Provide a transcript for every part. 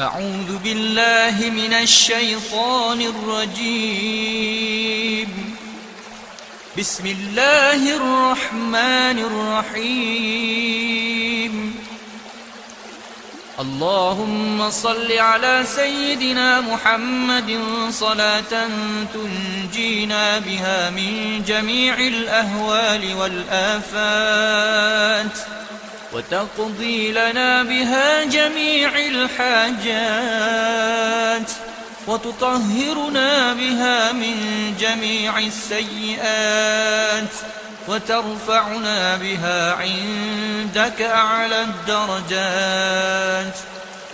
أعوذ بالله من الشيطان الرجيم. بسم الله الرحمن الرحيم. اللهم صل على سيدنا محمد صلاة تنجينا بها من جميع الأهوال والآفات. وتقضي لنا بها جميع الحاجات وتطهرنا بها من جميع السيئات وترفعنا بها عندك أعلى الدرجات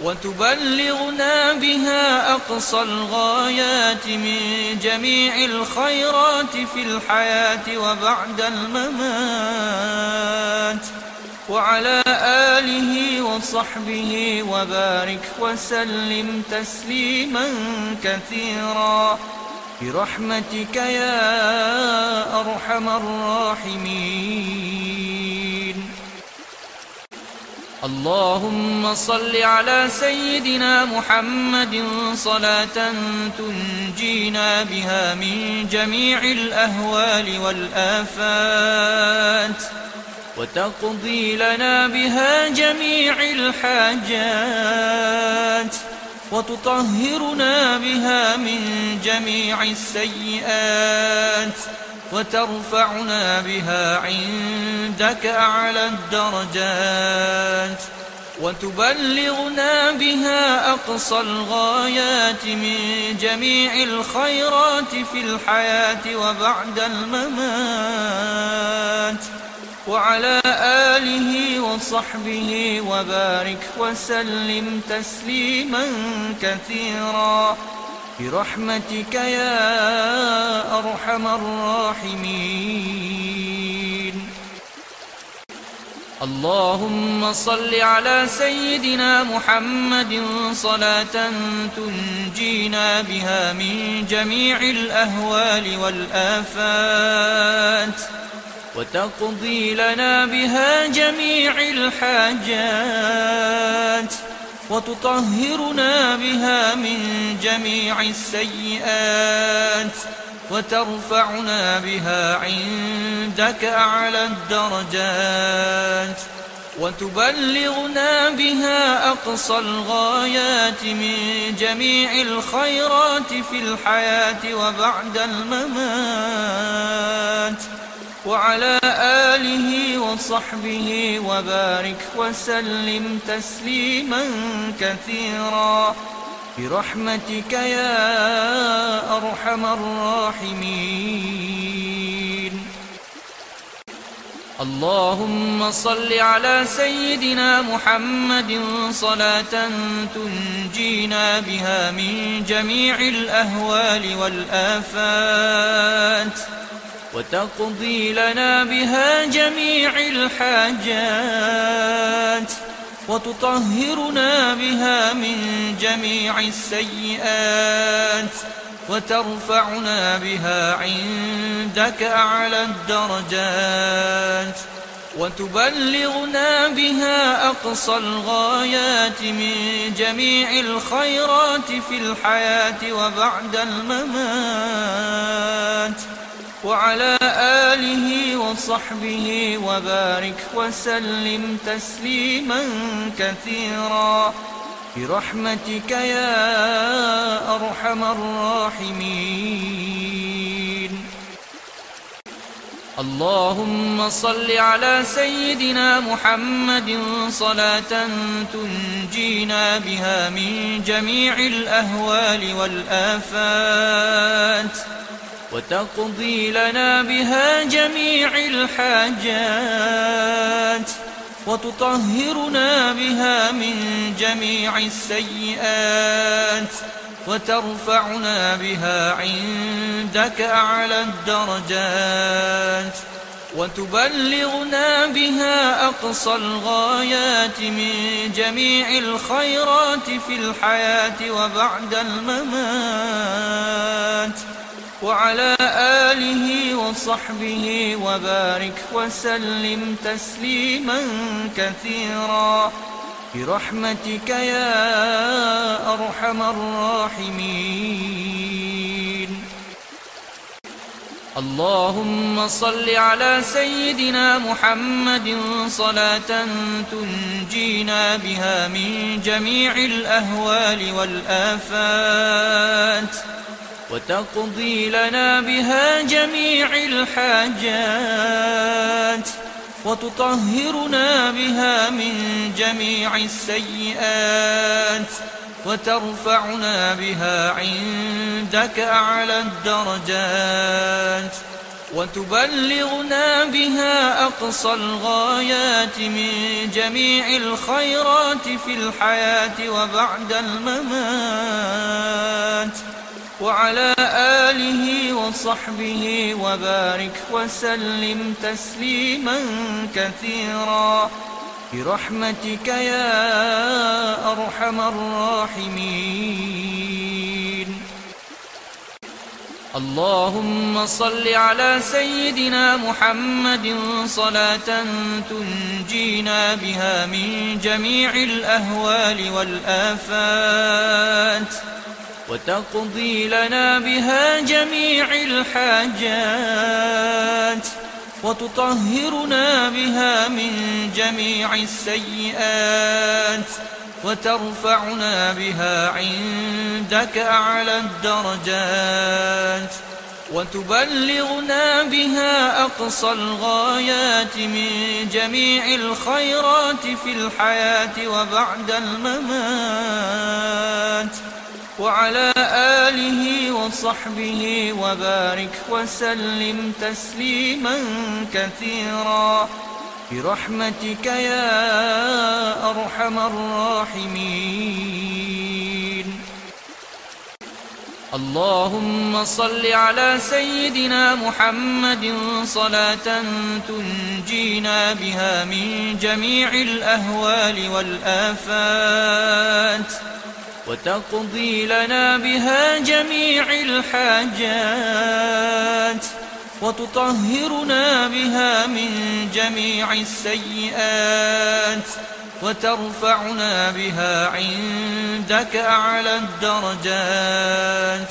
وتبلغنا بها أقصى الغايات من جميع الخيرات في الحياة وبعد الممات وعلى آله وصحبه وبارك وسلم تسليما كثيرا. برحمتك يا أرحم الراحمين. اللهم صل على سيدنا محمد صلاة تنجينا بها من جميع الأهوال والآفات. وتقضي لنا بها جميع الحاجات وتطهرنا بها من جميع السيئات وترفعنا بها عندك أعلى الدرجات وتبلغنا بها أقصى الغايات من جميع الخيرات في الحياة وبعد الممات وعلى آله وصحبه وبارك وسلم تسليما كثيرا. برحمتك يا أرحم الراحمين. اللهم صل على سيدنا محمد صلاة تنجينا بها من جميع الأهوال والآفات. وتقضي لنا بها جميع الحاجات وتطهرنا بها من جميع السيئات وترفعنا بها عندك أعلى الدرجات وتبلغنا بها أقصى الغايات من جميع الخيرات في الحياة وبعد الممات. وعلى آله وصحبه وبارك وسلم تسليما كثيرا. برحمتك يا أرحم الراحمين. اللهم صل على سيدنا محمد صلاة تنجينا بها من جميع الأهوال والآفات. وتقضي لنا بها جميع الحاجات وتطهرنا بها من جميع السيئات وترفعنا بها عندك أعلى الدرجات وتبلغنا بها أقصى الغايات من جميع الخيرات في الحياة وبعد الممات وعلى آله وصحبه وبارك وسلم تسليما كثيرا. برحمتك يا أرحم الراحمين. اللهم صل على سيدنا محمد صلاة تنجينا بها من جميع الأهوال والآفات. وتقضي لنا بها جميع الحاجات وتطهرنا بها من جميع السيئات وترفعنا بها عندك أعلى الدرجات وتبلغنا بها أقصى الغايات من جميع الخيرات في الحياة وبعد الممات. وعلى آله وصحبه وبارك وسلم تسليما كثيرا. برحمتك يا أرحم الراحمين. اللهم صل على سيدنا محمد صلاة تنجينا بها من جميع الأهوال والآفات. وتقضي لنا بها جميع الحاجات وتطهرنا بها من جميع السيئات وترفعنا بها عندك أعلى الدرجات وتبلغنا بها أقصى الغايات من جميع الخيرات في الحياة وبعد الممات. وعلى آله وصحبه وبارك وسلم تسليما كثيرا. برحمتك يا أرحم الراحمين. اللهم صل على سيدنا محمد صلاة تنجينا بها من جميع الأهوال والآفات. وتقضي لنا بها جميع الحاجات وتطهرنا بها من جميع السيئات وترفعنا بها عندك أعلى الدرجات وتبلغنا بها أقصى الغايات من جميع الخيرات في الحياة وبعد الممات. وعلى آله وصحبه وبارك وسلم تسليما كثيرا. برحمتك يا أرحم الراحمين. اللهم صل على سيدنا محمد صلاة تنجينا بها من جميع الأهوال والآفات. وتقضي لنا بها جميع الحاجات وتطهرنا بها من جميع السيئات وترفعنا بها عندك أعلى الدرجات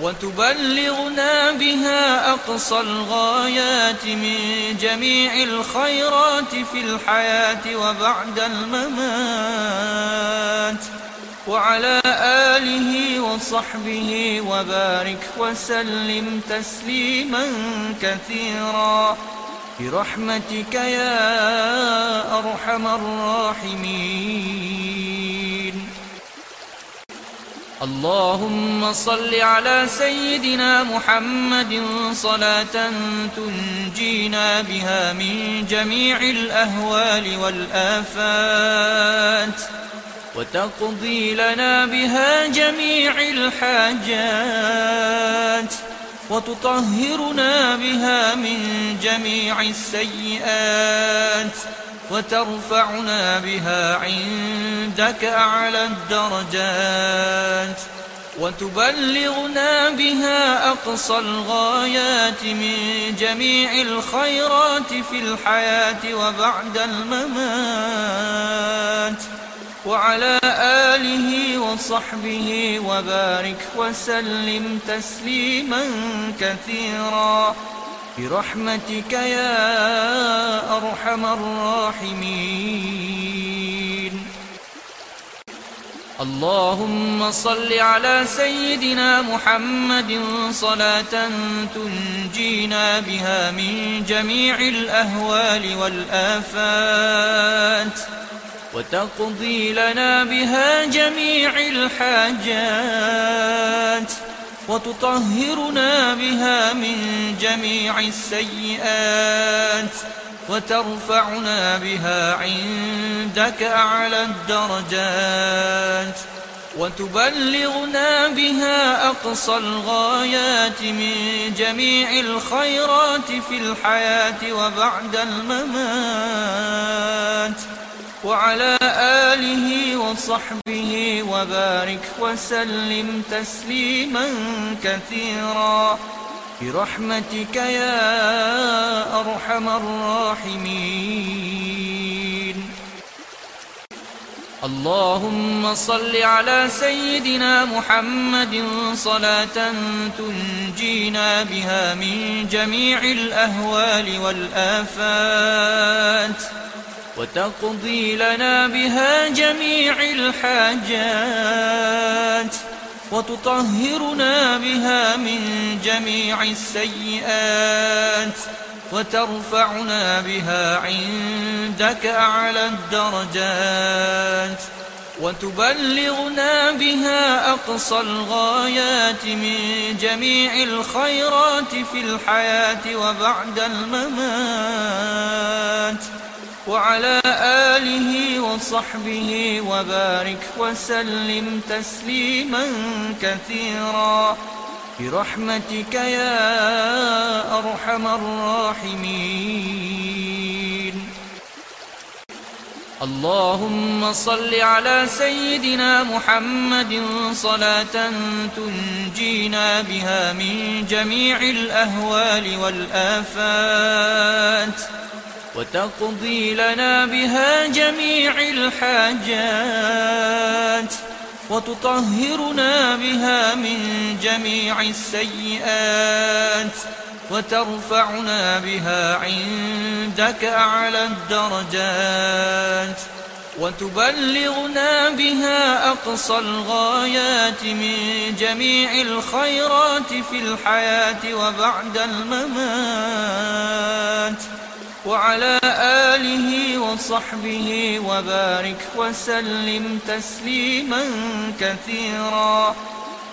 وتبلغنا بها أقصى الغايات من جميع الخيرات في الحياة وبعد الممات وعلى آله وصحبه وبارك وسلم تسليما كثيرا. برحمتك يا أرحم الراحمين. اللهم صل على سيدنا محمد صلاة تنجينا بها من جميع الأهوال والآفات. وتقضي لنا بها جميع الحاجات وتطهرنا بها من جميع السيئات وترفعنا بها عندك أعلى الدرجات وتبلغنا بها أقصى الغايات من جميع الخيرات في الحياة وبعد الممات. وعلى آله وصحبه وبارك وسلم تسليما كثيرا. برحمتك يا أرحم الراحمين. اللهم صل على سيدنا محمد صلاة تنجينا بها من جميع الأهوال والآفات. وتقضي لنا بها جميع الحاجات وتطهرنا بها من جميع السيئات وترفعنا بها عندك أعلى الدرجات وتبلغنا بها أقصى الغايات من جميع الخيرات في الحياة وبعد الممات وعلى آله وصحبه وبارك وسلم تسليما كثيرا. برحمتك يا أرحم الراحمين. اللهم صل على سيدنا محمد صلاة تنجينا بها من جميع الأهوال والآفات. وتقضي لنا بها جميع الحاجات وتطهرنا بها من جميع السيئات وترفعنا بها عندك أعلى الدرجات وتبلغنا بها أقصى الغايات من جميع الخيرات في الحياة وبعد الممات وعلى آله وصحبه وبارك وسلم تسليما كثيرا. برحمتك يا أرحم الراحمين. اللهم صل على سيدنا محمد صلاة تنجينا بها من جميع الأهوال والآفات. وتقضي لنا بها جميع الحاجات وتطهرنا بها من جميع السيئات وترفعنا بها عندك أعلى الدرجات وتبلغنا بها أقصى الغايات من جميع الخيرات في الحياة وبعد الممات وعلى آله وصحبه وبارك وسلم تسليما كثيرا.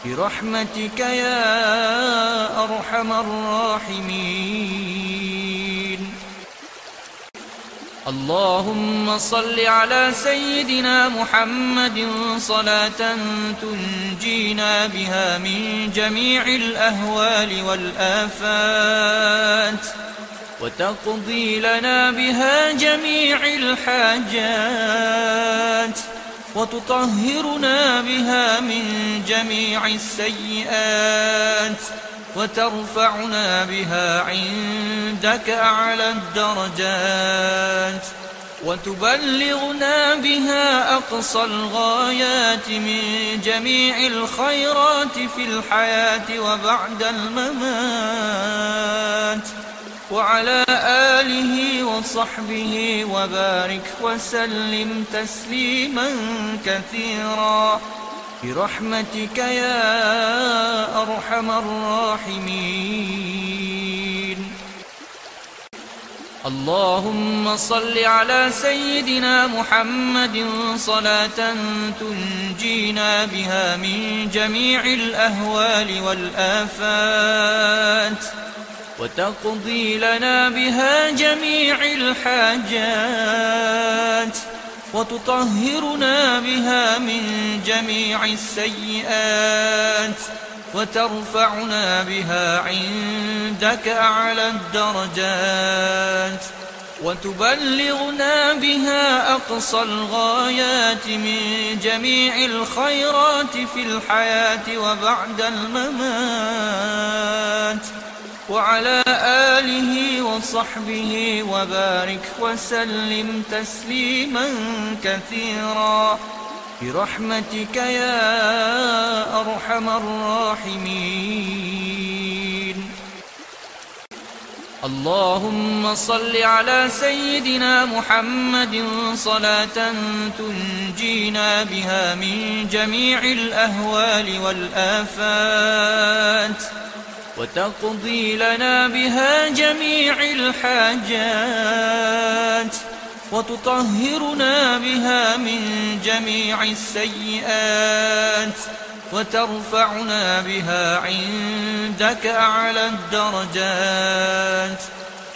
برحمتك يا أرحم الراحمين. اللهم صل على سيدنا محمد صلاة تنجينا بها من جميع الأهوال والآفات. وتقضي لنا بها جميع الحاجات وتطهرنا بها من جميع السيئات وترفعنا بها عندك أعلى الدرجات وتبلغنا بها أقصى الغايات من جميع الخيرات في الحياة وبعد الممات وعلى آله وصحبه وبارك وسلم تسليما كثيرا. برحمتك يا أرحم الراحمين. اللهم صل على سيدنا محمد صلاة تنجينا بها من جميع الأهوال والآفات. وتقضي لنا بها جميع الحاجات وتطهرنا بها من جميع السيئات وترفعنا بها عندك أعلى الدرجات وتبلغنا بها أقصى الغايات من جميع الخيرات في الحياة وبعد الممات. وعلى آله وصحبه وبارك وسلم تسليما كثيرا. برحمتك يا أرحم الراحمين. اللهم صل على سيدنا محمد صلاة تنجينا بها من جميع الأهوال والآفات. وتقضي لنا بها جميع الحاجات وتطهرنا بها من جميع السيئات وترفعنا بها عندك أعلى الدرجات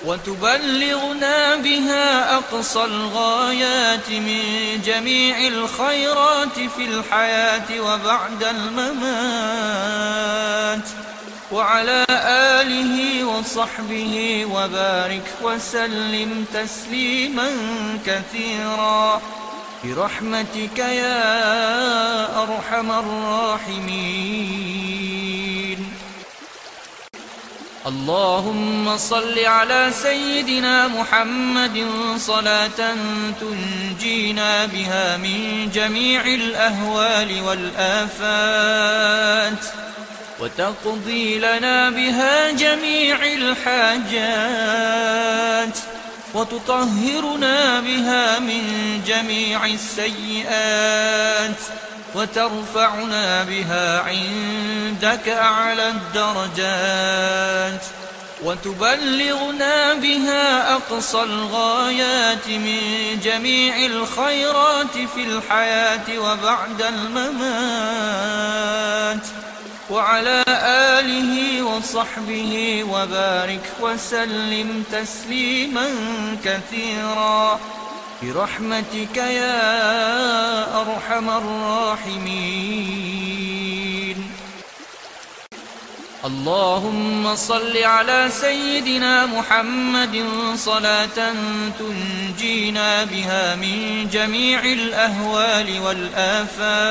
وتبلغنا بها أقصى الغايات من جميع الخيرات في الحياة وبعد الممات. وعلى آله وصحبه وبارك وسلم تسليما كثيرا. برحمتك يا أرحم الراحمين. اللهم صل على سيدنا محمد صلاة تنجينا بها من جميع الأهوال والآفات. وتقضي لنا بها جميع الحاجات وتطهرنا بها من جميع السيئات وترفعنا بها عندك أعلى الدرجات وتبلغنا بها أقصى الغايات من جميع الخيرات في الحياة وبعد الممات وعلى آله وصحبه وبارك وسلم تسليما كثيرا. برحمتك يا أرحم الراحمين. اللهم صل على سيدنا محمد صلاة تنجينا بها من جميع الأهوال والآفات.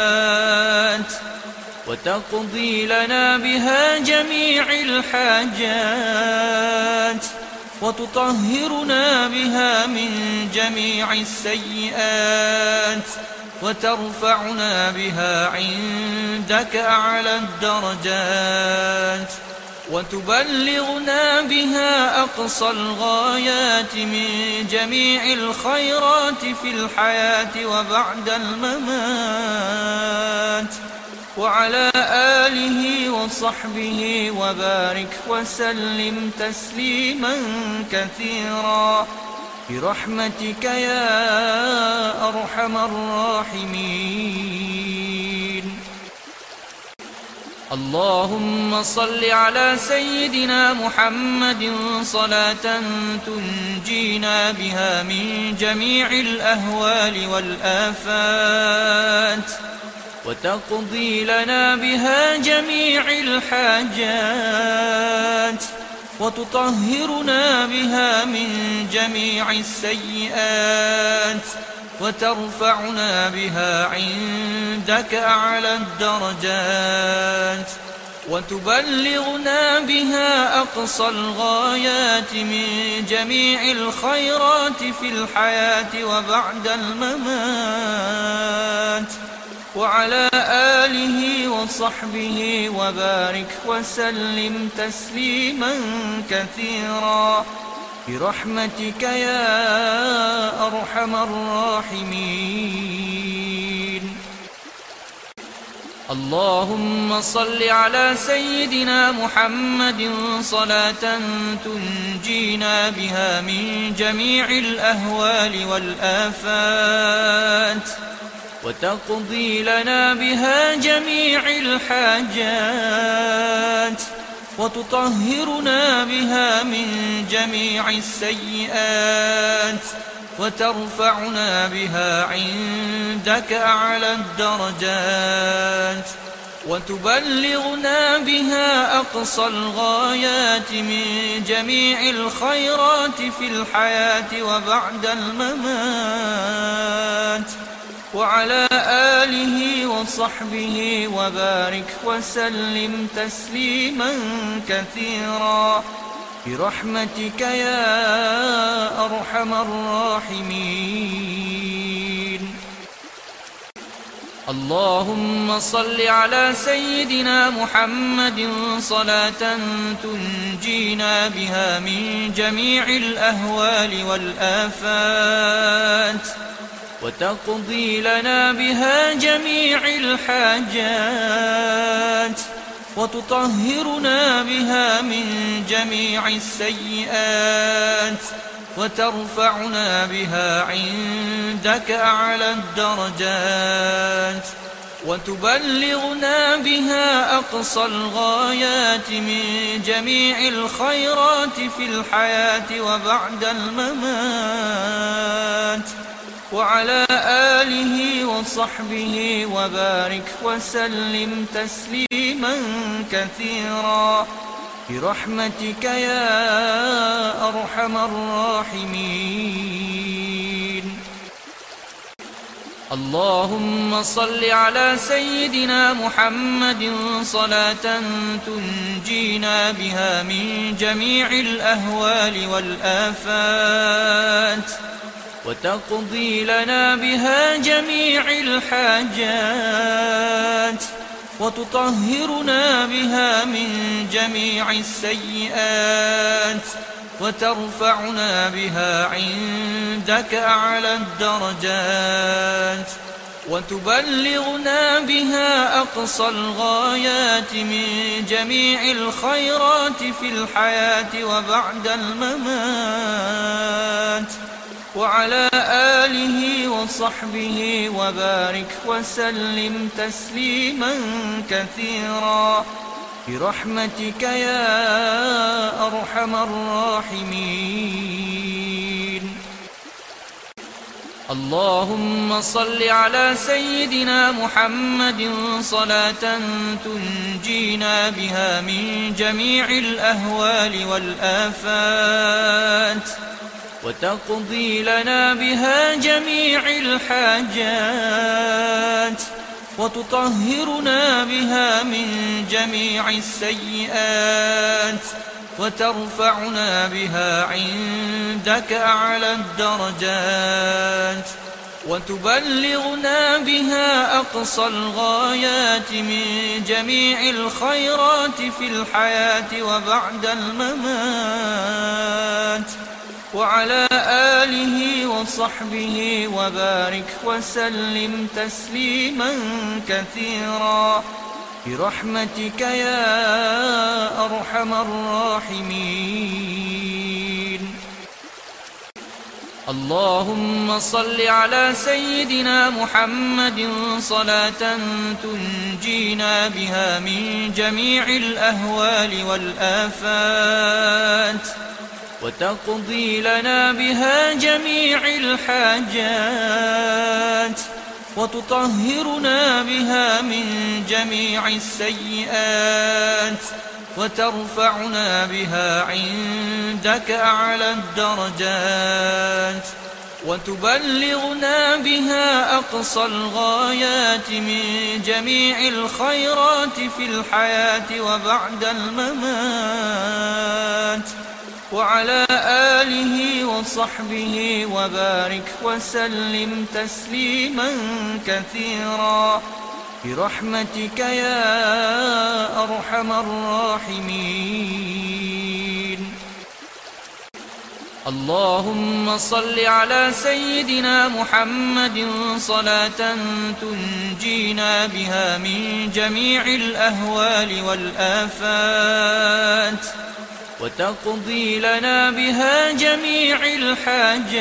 وتقضي لنا بها جميع الحاجات وتطهرنا بها من جميع السيئات وترفعنا بها عندك أعلى الدرجات وتبلغنا بها أقصى الغايات من جميع الخيرات في الحياة وبعد الممات وعلى آله وصحبه وبارك وسلم تسليما كثيرا. برحمتك يا أرحم الراحمين. اللهم صل على سيدنا محمد صلاة تنجينا بها من جميع الأهوال والآفات. وتقضي لنا بها جميع الحاجات وتطهرنا بها من جميع السيئات وترفعنا بها عندك أعلى الدرجات وتبلغنا بها أقصى الغايات من جميع الخيرات في الحياة وبعد الممات وعلى آله وصحبه وبارك وسلم تسليما كثيرا. برحمتك يا أرحم الراحمين. اللهم صل على سيدنا محمد صلاة تنجينا بها من جميع الأهوال والآفات. وتقضي لنا بها جميع الحاجات وتطهرنا بها من جميع السيئات وترفعنا بها عندك أعلى الدرجات وتبلغنا بها أقصى الغايات من جميع الخيرات في الحياة وبعد الممات وعلى آله وصحبه وبارك وسلم تسليما كثيرا. برحمتك يا أرحم الراحمين. اللهم صل على سيدنا محمد صلاة تنجينا بها من جميع الأهوال والآفات. وتقضي لنا بها جميع الحاجات وتطهرنا بها من جميع السيئات وترفعنا بها عندك أعلى الدرجات وتبلغنا بها أقصى الغايات من جميع الخيرات في الحياة وبعد الممات. وعلى آله وصحبه وبارك وسلم تسليما كثيرا. برحمتك يا أرحم الراحمين. اللهم صل على سيدنا محمد صلاة تنجينا بها من جميع الأهوال والآفات. وتقضي لنا بها جميع الحاجات وتطهرنا بها من جميع السيئات وترفعنا بها عندك أعلى الدرجات وتبلغنا بها أقصى الغايات من جميع الخيرات في الحياة وبعد الممات وعلى آله وصحبه وبارك وسلم تسليما كثيرا. برحمتك يا أرحم الراحمين. اللهم صل على سيدنا محمد صلاة تنجينا بها من جميع الأهوال والآفات. وتقضي لنا بها جميع الحاجات وتطهرنا بها من جميع السيئات وترفعنا بها عندك أعلى الدرجات وتبلغنا بها أقصى الغايات من جميع الخيرات في الحياة وبعد الممات وعلى آله وصحبه وبارك وسلم تسليما كثيرا. برحمتك يا أرحم الراحمين. اللهم صل على سيدنا محمد صلاة تنجينا بها من جميع الأهوال والآفات. وتقضي لنا بها جميع الحاجات وتطهرنا بها من جميع السيئات وترفعنا بها عندك أعلى الدرجات وتبلغنا بها أقصى الغايات من جميع الخيرات في الحياة وبعد الممات. وعلى آله وصحبه وبارك وسلم تسليما كثيرا. برحمتك يا أرحم الراحمين. اللهم صل على سيدنا محمد صلاة تنجينا بها من جميع الأهوال والآفات. وتقضي لنا بها جميع الحاجات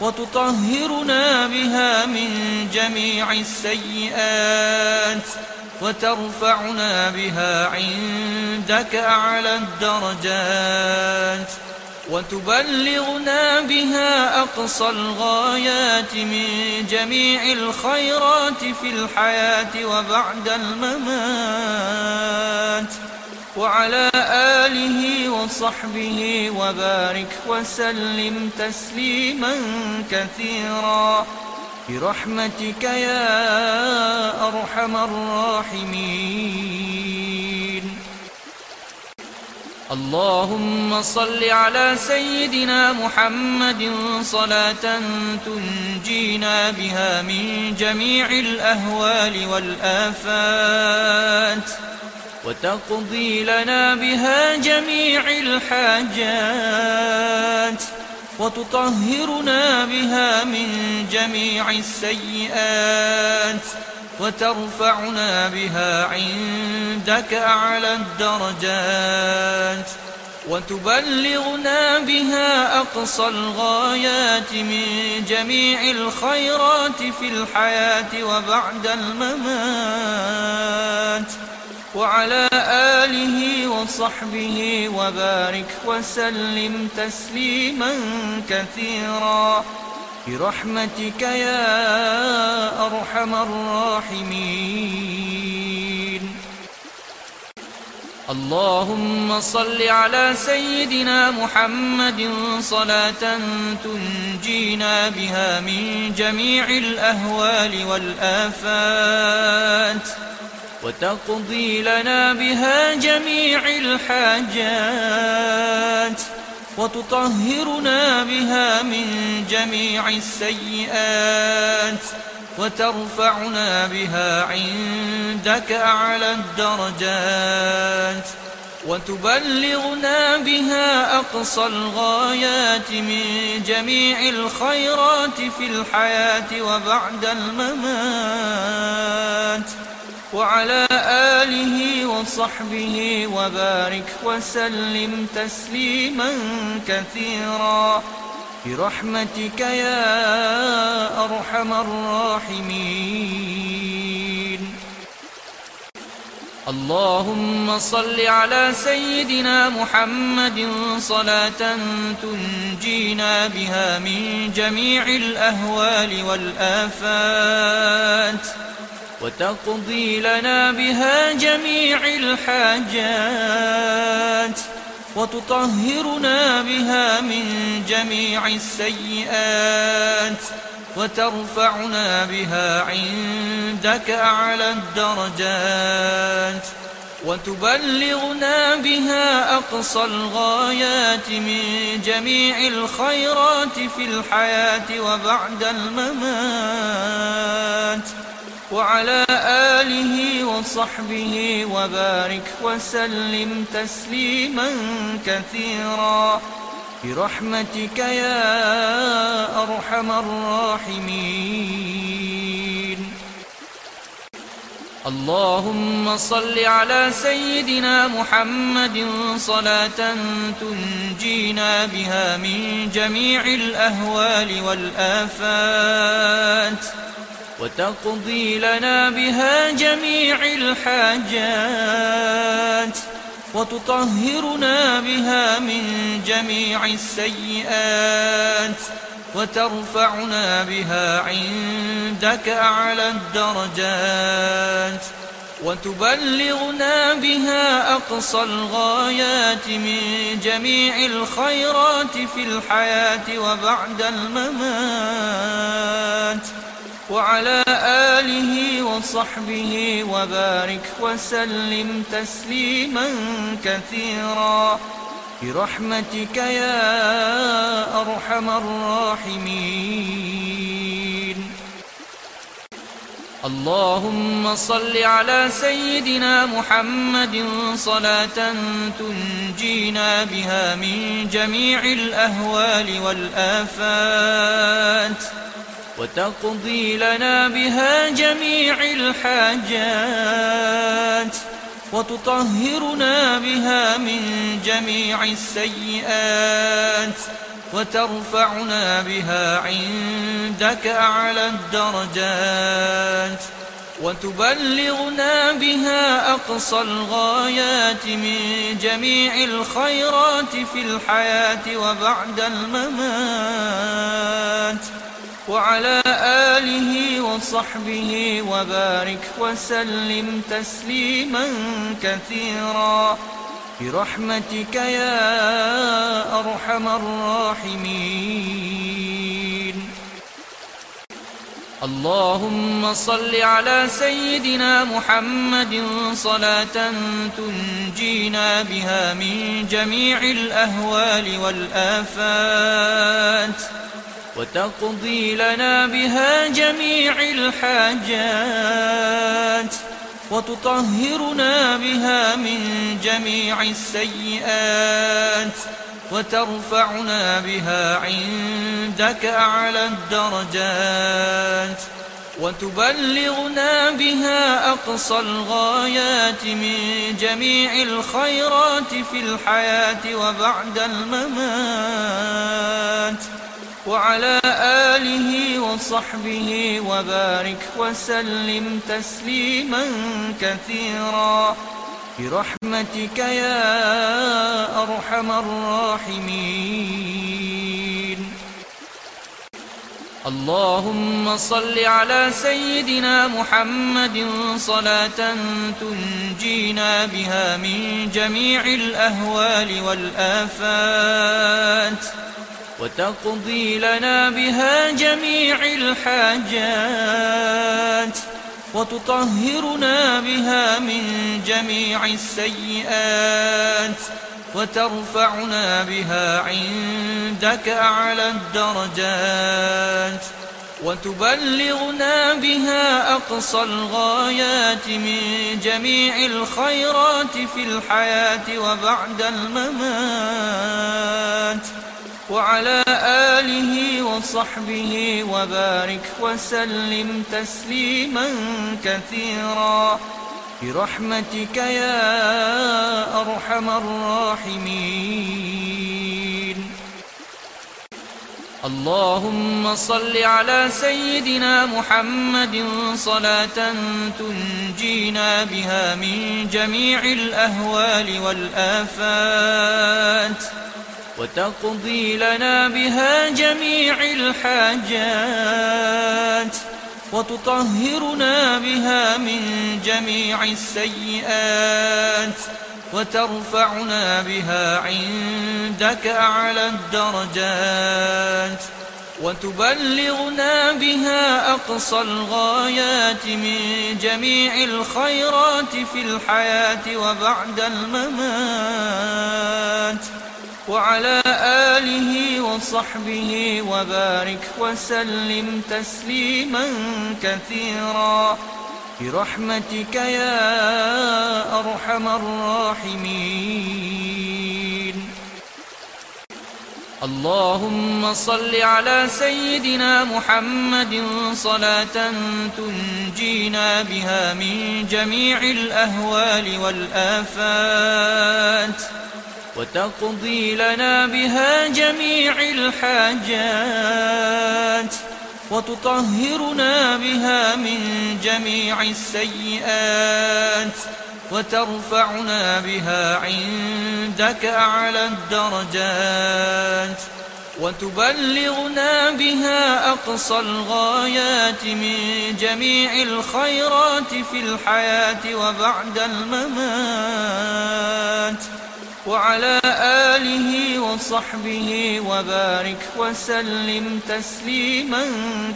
وتطهرنا بها من جميع السيئات وترفعنا بها عندك أعلى الدرجات وتبلغنا بها أقصى الغايات من جميع الخيرات في الحياة وبعد الممات. وعلى آله وصحبه وبارك وسلم تسليما كثيرا. برحمتك يا أرحم الراحمين. اللهم صل على سيدنا محمد صلاة تنجينا بها من جميع الأهوال والآفات. وتقضي لنا بها جميع الحاجات وتطهرنا بها من جميع السيئات وترفعنا بها عندك أعلى الدرجات وتبلغنا بها أقصى الغايات من جميع الخيرات في الحياة وبعد الممات. وعلى آله وصحبه وبارك وسلم تسليما كثيرا. برحمتك يا أرحم الراحمين. اللهم صل على سيدنا محمد صلاة تنجينا بها من جميع الأهوال والآفات. وتقضي لنا بها جميع الحاجات وتطهرنا بها من جميع السيئات وترفعنا بها عندك أعلى الدرجات وتبلغنا بها أقصى الغايات من جميع الخيرات في الحياة وبعد الممات وعلى آله وصحبه وبارك وسلم تسليما كثيرا. برحمتك يا أرحم الراحمين. اللهم صل على سيدنا محمد صلاة تنجينا بها من جميع الأهوال والآفات. وتقضي لنا بها جميع الحاجات وتطهرنا بها من جميع السيئات وترفعنا بها عندك أعلى الدرجات وتبلغنا بها أقصى الغايات من جميع الخيرات في الحياة وبعد الممات وعلى آله وصحبه وبارك وسلم تسليما كثيرا. برحمتك يا أرحم الراحمين. اللهم صل على سيدنا محمد صلاة تنجينا بها من جميع الأهوال والآفات. وتقضي لنا بها جميع الحاجات وتطهرنا بها من جميع السيئات وترفعنا بها عندك أعلى الدرجات وتبلغنا بها أقصى الغايات من جميع الخيرات في الحياة وبعد الممات وعلى آله وصحبه وبارك وسلم تسليما كثيرا. برحمتك يا أرحم الراحمين. اللهم صل على سيدنا محمد صلاة تنجينا بها من جميع الأهوال والآفات. وتقضي لنا بها جميع الحاجات وتطهرنا بها من جميع السيئات وترفعنا بها عندك أعلى الدرجات وتبلغنا بها أقصى الغايات من جميع الخيرات في الحياة وبعد الممات. وعلى آله وصحبه وبارك وسلم تسليما كثيرا. برحمتك يا أرحم الراحمين. اللهم صل على سيدنا محمد صلاة تنجينا بها من جميع الأهوال والآفات. وتقضي لنا بها جميع الحاجات وتطهرنا بها من جميع السيئات وترفعنا بها عندك أعلى الدرجات وتبلغنا بها أقصى الغايات من جميع الخيرات في الحياة وبعد الممات. وعلى آله وصحبه وبارك وسلم تسليما كثيرا. برحمتك يا أرحم الراحمين. اللهم صل على سيدنا محمد صلاة تنجينا بها من جميع الأهوال والآفات. وتقضي لنا بها جميع الحاجات وتطهرنا بها من جميع السيئات وترفعنا بها عندك أعلى الدرجات وتبلغنا بها أقصى الغايات من جميع الخيرات في الحياة وبعد الممات وعلى آله وصحبه وبارك وسلم تسليما كثيرا. برحمتك يا أرحم الراحمين. اللهم صل على سيدنا محمد صلاة تنجينا بها من جميع الأهوال والآفات. وتقضي لنا بها جميع الحاجات وتطهرنا بها من جميع السيئات وترفعنا بها عندك أعلى الدرجات وتبلغنا بها أقصى الغايات من جميع الخيرات في الحياة وبعد الممات. وعلى آله وصحبه وبارك وسلم تسليما كثيرا. برحمتك يا أرحم الراحمين. اللهم صل على سيدنا محمد صلاة تنجينا بها من جميع الأهوال والآفات. وتقضي لنا بها جميع الحاجات وتطهرنا بها من جميع السيئات وترفعنا بها عندك أعلى الدرجات وتبلغنا بها أقصى الغايات من جميع الخيرات في الحياة وبعد الممات. وعلى آله وصحبه وبارك وسلم تسليما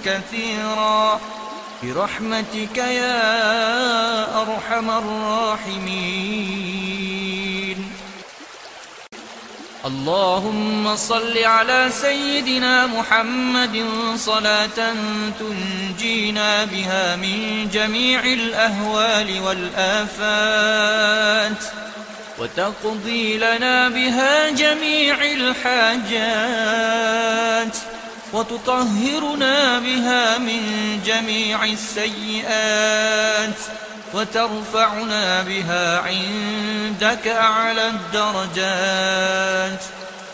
كثيرا. برحمتك يا أرحم الراحمين. اللهم صل على سيدنا محمد صلاة تنجينا بها من جميع الأهوال والآفات. وتقضي لنا بها جميع الحاجات وتطهرنا بها من جميع السيئات وترفعنا بها عندك أعلى الدرجات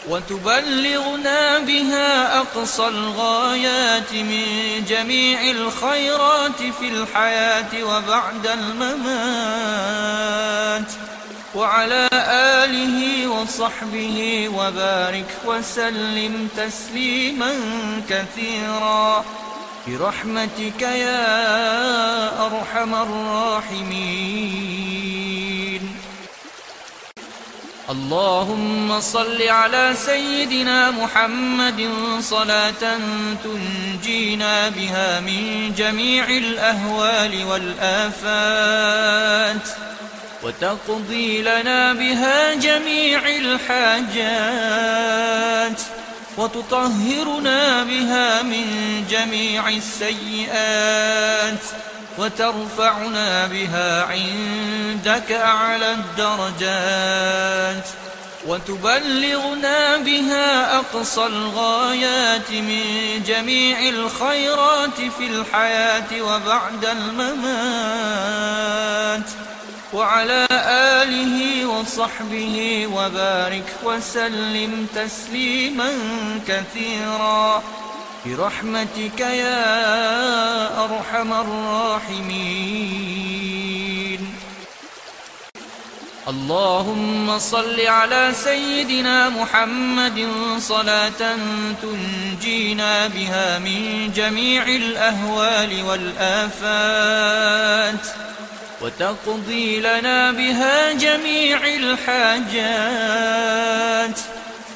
وتبلغنا بها أقصى الغايات من جميع الخيرات في الحياة وبعد الممات وعلى آله وصحبه وبارك وسلم تسليما كثيرا. برحمتك يا أرحم الراحمين. اللهم صل على سيدنا محمد صلاة تنجينا بها من جميع الأهوال والآفات. وتقضي لنا بها جميع الحاجات وتطهرنا بها من جميع السيئات وترفعنا بها عندك أعلى الدرجات وتبلغنا بها أقصى الغايات من جميع الخيرات في الحياة وبعد الممات وعلى آله وصحبه وبارك وسلم تسليما كثيرا. برحمتك يا أرحم الراحمين. اللهم صل على سيدنا محمد صلاة تنجينا بها من جميع الأهوال والآفات. وتقضي لنا بها جميع الحاجات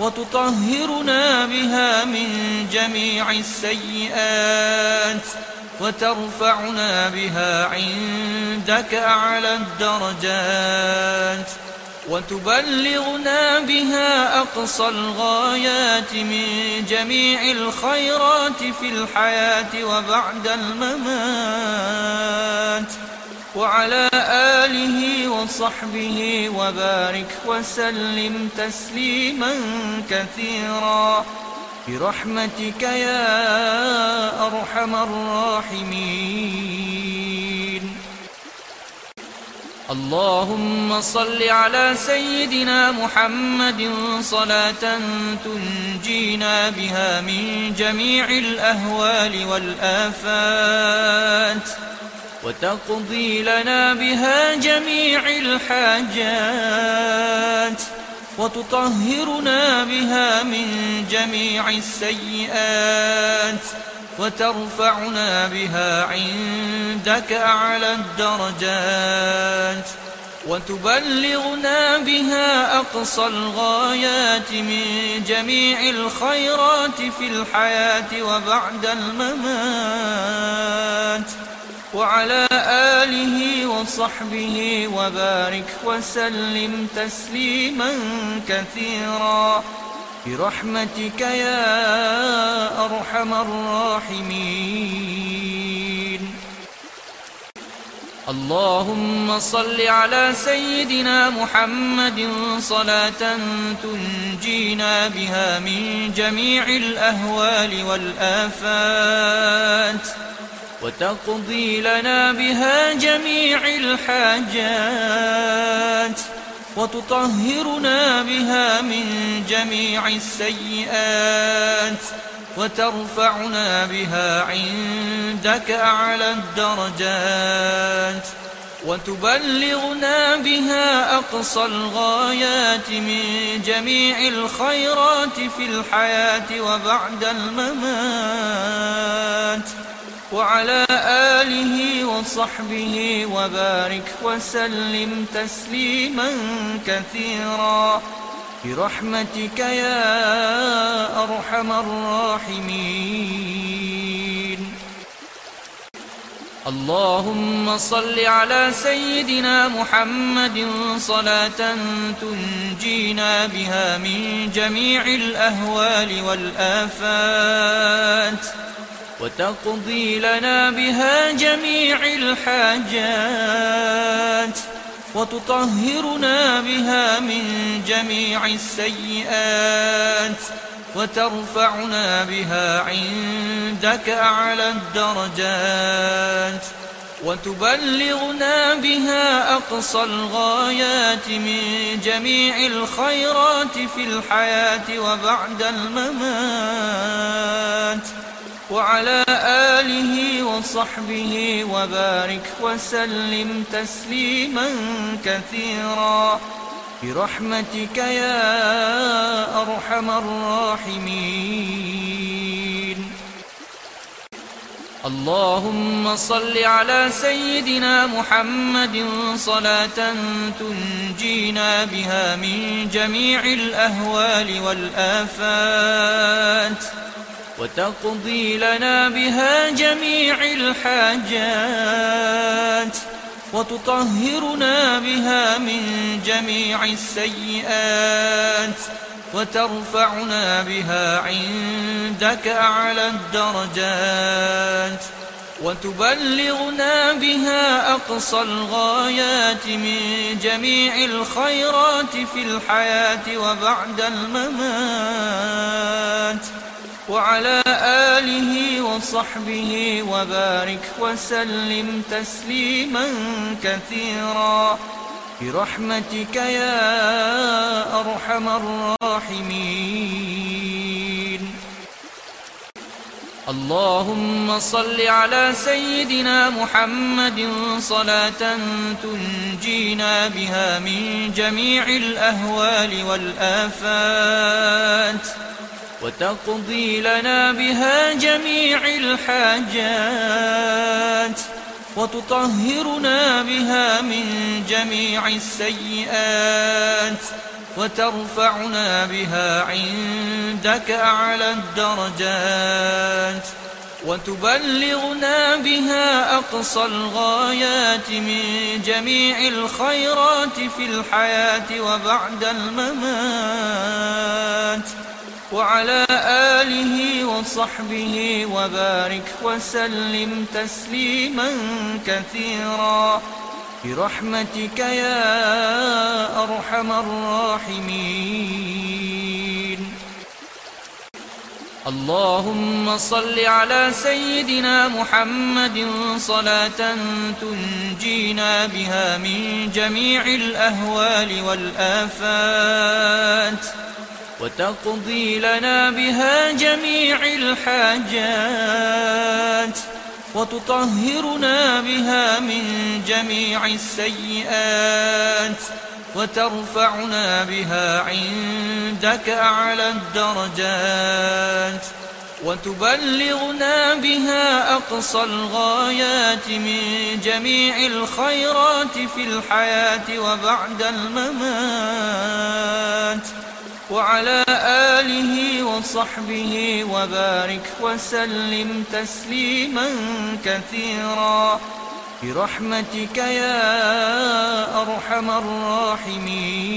وتطهرنا بها من جميع السيئات وترفعنا بها عندك أعلى الدرجات وتبلغنا بها أقصى الغايات من جميع الخيرات في الحياة وبعد الممات وعلى آله وصحبه وبارك وسلم تسليما كثيرا. برحمتك يا أرحم الراحمين. اللهم صل على سيدنا محمد صلاة تنجينا بها من جميع الأهوال والآفات. وتقضي لنا بها جميع الحاجات وتطهرنا بها من جميع السيئات وترفعنا بها عندك أعلى الدرجات وتبلغنا بها أقصى الغايات من جميع الخيرات في الحياة وبعد الممات وعلى آله وصحبه وبارك وسلم تسليما كثيرا. برحمتك يا أرحم الراحمين. اللهم صل على سيدنا محمد صلاة تنجينا بها من جميع الأهوال والآفات. وتقضي لنا بها جميع الحاجات وتطهرنا بها من جميع السيئات وترفعنا بها عندك أعلى الدرجات وتبلغنا بها أقصى الغايات من جميع الخيرات في الحياة وبعد الممات. وعلى آله وصحبه وبارك وسلم تسليما كثيرا. برحمتك يا أرحم الراحمين. اللهم صل على سيدنا محمد صلاة تنجينا بها من جميع الأهوال والآفات. وتقضي لنا بها جميع الحاجات وتطهرنا بها من جميع السيئات وترفعنا بها عندك أعلى الدرجات وتبلغنا بها أقصى الغايات من جميع الخيرات في الحياة وبعد الممات. وعلى آله وصحبه وبارك وسلم تسليما كثيرا. برحمتك يا أرحم الراحمين. اللهم صل على سيدنا محمد صلاة تنجينا بها من جميع الأهوال والآفات. وتقضي لنا بها جميع الحاجات وتطهرنا بها من جميع السيئات وترفعنا بها عندك أعلى الدرجات وتبلغنا بها أقصى الغايات من جميع الخيرات في الحياة وبعد الممات. وعلى آله وصحبه وبارك وسلم تسليما كثيرا. برحمتك يا أرحم الراحمين. اللهم صل على سيدنا محمد صلاة تنجينا بها من جميع الأهوال والآفات. وتقضي لنا بها جميع الحاجات وتطهرنا بها من جميع السيئات وترفعنا بها عندك أعلى الدرجات وتبلغنا بها أقصى الغايات من جميع الخيرات في الحياة وبعد الممات. وعلى آله وصحبه وبارك وسلم تسليما كثيرا. برحمتك يا أرحم الراحمين. اللهم صل على سيدنا محمد صلاة تنجينا بها من جميع الأهوال والآفات. وتقضي لنا بها جميع الحاجات وتطهرنا بها من جميع السيئات وترفعنا بها عندك أعلى الدرجات وتبلغنا بها أقصى الغايات من جميع الخيرات في الحياة وبعد الممات. وعلى آله وصحبه وبارك وسلم تسليما كثيرا. برحمتك يا أرحم الراحمين.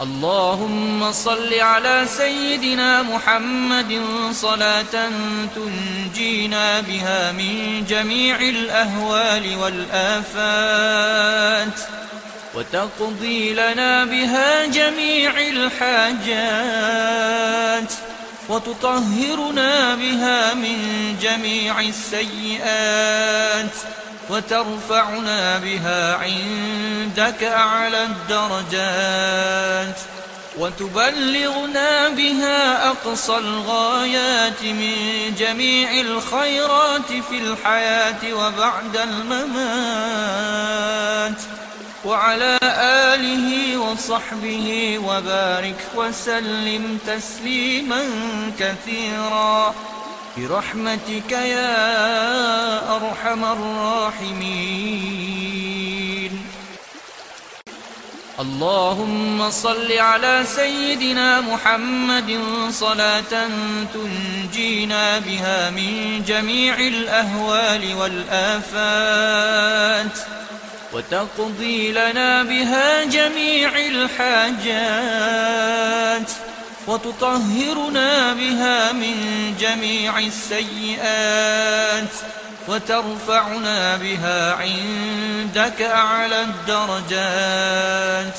اللهم صل على سيدنا محمد صلاة تنجينا بها من جميع الأهوال والآفات. وتقضي لنا بها جميع الحاجات وتطهرنا بها من جميع السيئات وترفعنا بها عندك أعلى الدرجات وتبلغنا بها أقصى الغايات من جميع الخيرات في الحياة وبعد الممات. وعلى آله وصحبه وبارك وسلم تسليما كثيرا. برحمتك يا أرحم الراحمين. اللهم صل على سيدنا محمد صلاة تنجينا بها من جميع الأهوال والآفات. وتقضي لنا بها جميع الحاجات وتطهرنا بها من جميع السيئات وترفعنا بها عندك أعلى الدرجات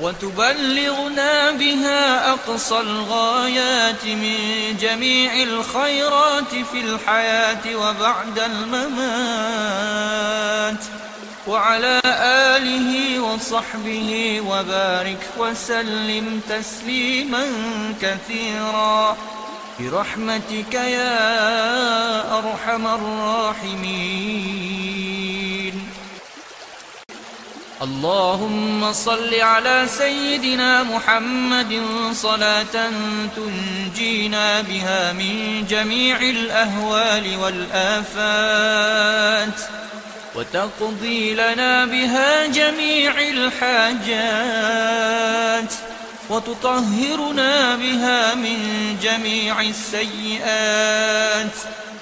وتبلغنا بها أقصى الغايات من جميع الخيرات في الحياة وبعد الممات. وعلى آله وصحبه وبارك وسلم تسليما كثيرا. برحمتك يا أرحم الراحمين. اللهم صل على سيدنا محمد صلاة تنجينا بها من جميع الأهوال والآفات. وتقضي لنا بها جميع الحاجات وتطهرنا بها من جميع السيئات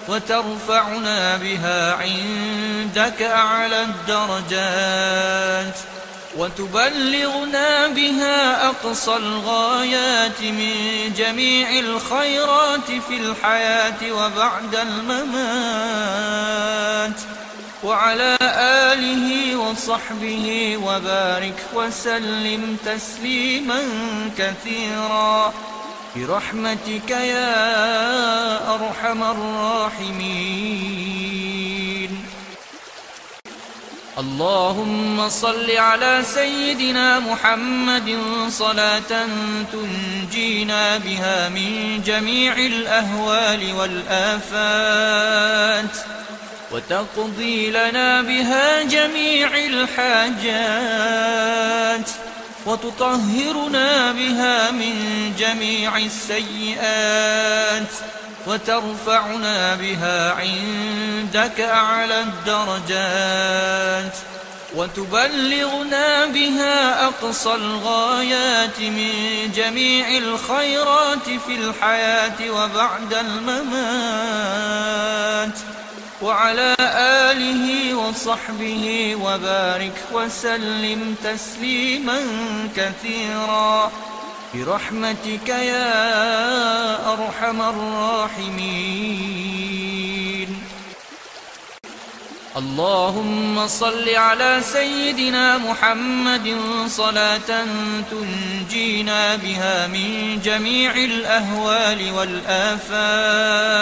وترفعنا بها عندك أعلى الدرجات وتبلغنا بها أقصى الغايات من جميع الخيرات في الحياة وبعد الممات وعلى آله وصحبه وبارك وسلم تسليما كثيرا. برحمتك يا أرحم الراحمين. اللهم صل على سيدنا محمد صلاة تنجينا بها من جميع الأهوال والآفات. وتقضي لنا بها جميع الحاجات وتطهرنا بها من جميع السيئات وترفعنا بها عندك أعلى الدرجات وتبلغنا بها أقصى الغايات من جميع الخيرات في الحياة وبعد الممات وعلى آله وصحبه وبارك وسلم تسليما كثيرا. برحمتك يا أرحم الراحمين. اللهم صل على سيدنا محمد صلاة تنجينا بها من جميع الأهوال والآفات.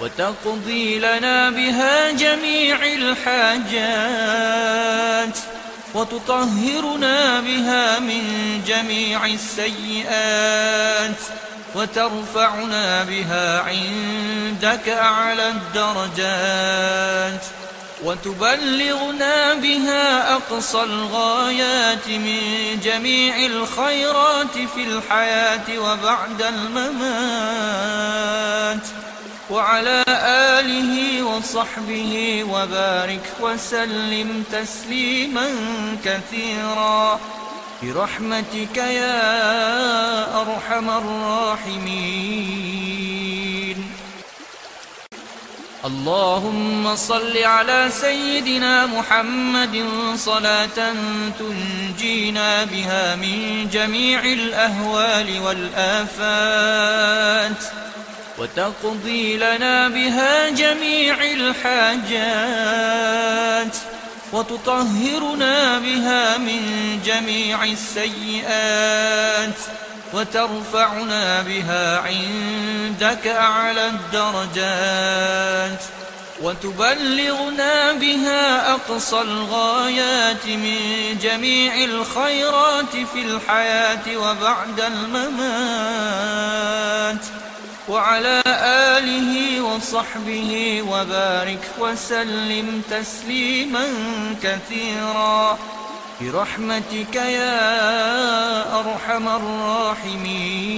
وتقضي لنا بها جميع الحاجات وتطهرنا بها من جميع السيئات وترفعنا بها عندك أعلى الدرجات وتبلغنا بها أقصى الغايات من جميع الخيرات في الحياة وبعد الممات. وعلى آله وصحبه وبارك وسلم تسليما كثيرا. برحمتك يا أرحم الراحمين. اللهم صل على سيدنا محمد صلاة تنجينا بها من جميع الأهوال والآفات. وتقضي لنا بها جميع الحاجات وتطهرنا بها من جميع السيئات وترفعنا بها عندك أعلى الدرجات وتبلغنا بها أقصى الغايات من جميع الخيرات في الحياة وبعد الممات. وعلى آله وصحبه وبارك وسلم تسليما كثيرا. برحمتك يا أرحم الراحمين.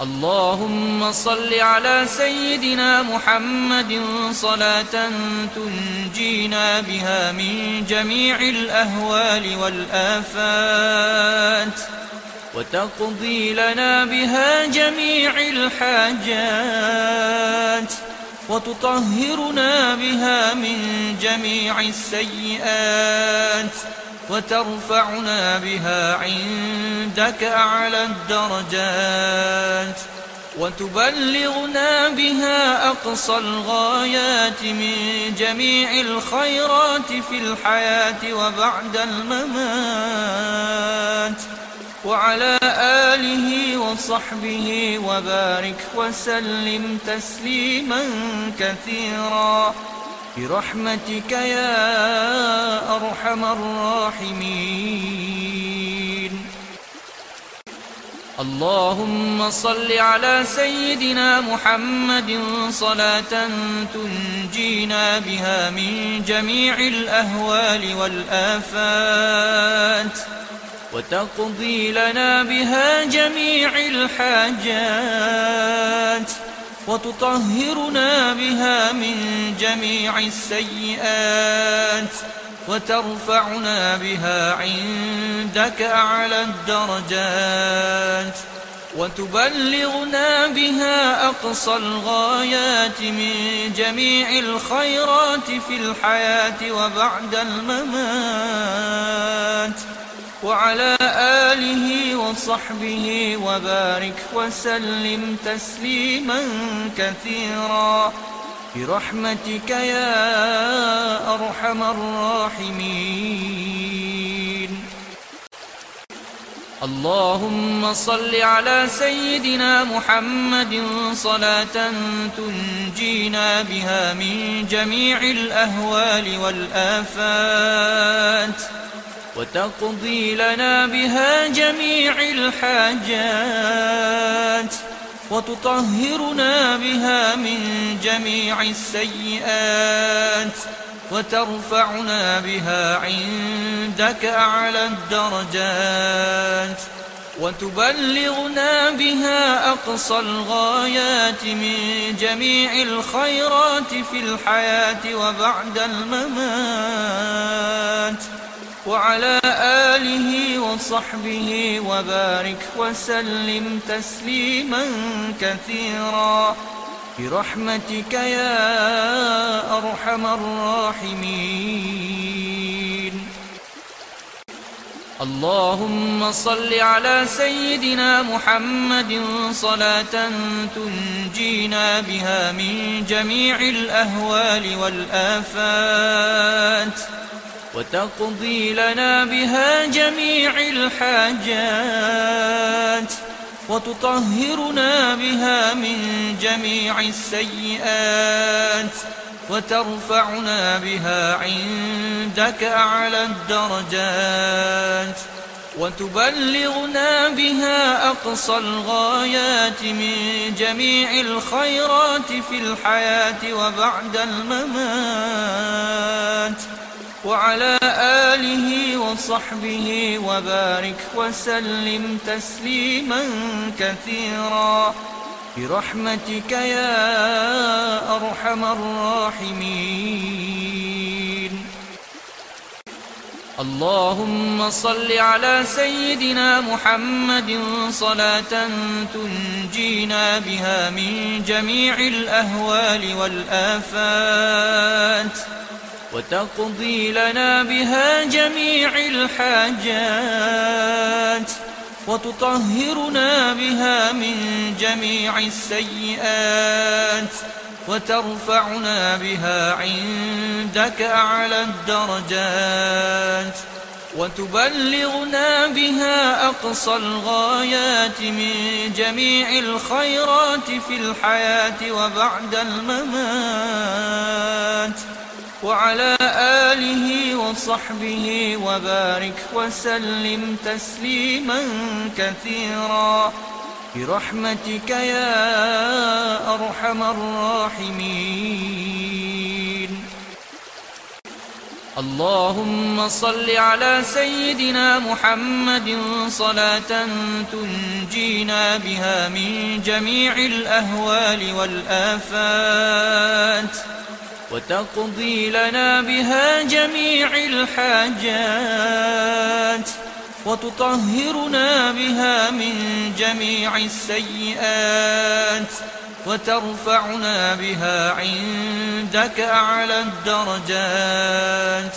اللهم صل على سيدنا محمد صلاة تنجينا بها من جميع الأهوال والآفات. وتقضي لنا بها جميع الحاجات وتطهرنا بها من جميع السيئات وترفعنا بها عندك أعلى الدرجات وتبلغنا بها أقصى الغايات من جميع الخيرات في الحياة وبعد الممات. وعلى آله وصحبه وبارك وسلم تسليما كثيرا. برحمتك يا أرحم الراحمين. اللهم صل على سيدنا محمد صلاة تنجينا بها من جميع الأهوال والآفات. وتقضي لنا بها جميع الحاجات وتطهرنا بها من جميع السيئات وترفعنا بها عندك أعلى الدرجات وتبلغنا بها أقصى الغايات من جميع الخيرات في الحياة وبعد الممات وعلى آله وصحبه وبارك وسلم تسليما كثيرا. برحمتك يا أرحم الراحمين. اللهم صل على سيدنا محمد صلاة تنجينا بها من جميع الأهوال والآفات. وتقضي لنا بها جميع الحاجات وتطهرنا بها من جميع السيئات وترفعنا بها عندك أعلى الدرجات وتبلغنا بها أقصى الغايات من جميع الخيرات في الحياة وبعد الممات. وعلى آله وصحبه وبارك وسلم تسليما كثيرا. برحمتك يا أرحم الراحمين. اللهم صل على سيدنا محمد صلاة تنجينا بها من جميع الأهوال والآفات. وتقضي لنا بها جميع الحاجات وتطهرنا بها من جميع السيئات وترفعنا بها عندك أعلى الدرجات وتبلغنا بها أقصى الغايات من جميع الخيرات في الحياة وبعد الممات. وعلى آله وصحبه وبارك وسلم تسليما كثيرا. برحمتك يا أرحم الراحمين. اللهم صل على سيدنا محمد صلاة تنجينا بها من جميع الأهوال والآفات. وتقضي لنا بها جميع الحاجات وتطهرنا بها من جميع السيئات وترفعنا بها عندك أعلى الدرجات وتبلغنا بها أقصى الغايات من جميع الخيرات في الحياة وبعد الممات. وعلى آله وصحبه وبارك وسلم تسليما كثيرا. برحمتك يا أرحم الراحمين. اللهم صل على سيدنا محمد صلاة تنجينا بها من جميع الأهوال والآفات. وتقضي لنا بها جميع الحاجات وتطهرنا بها من جميع السيئات وترفعنا بها عندك أعلى الدرجات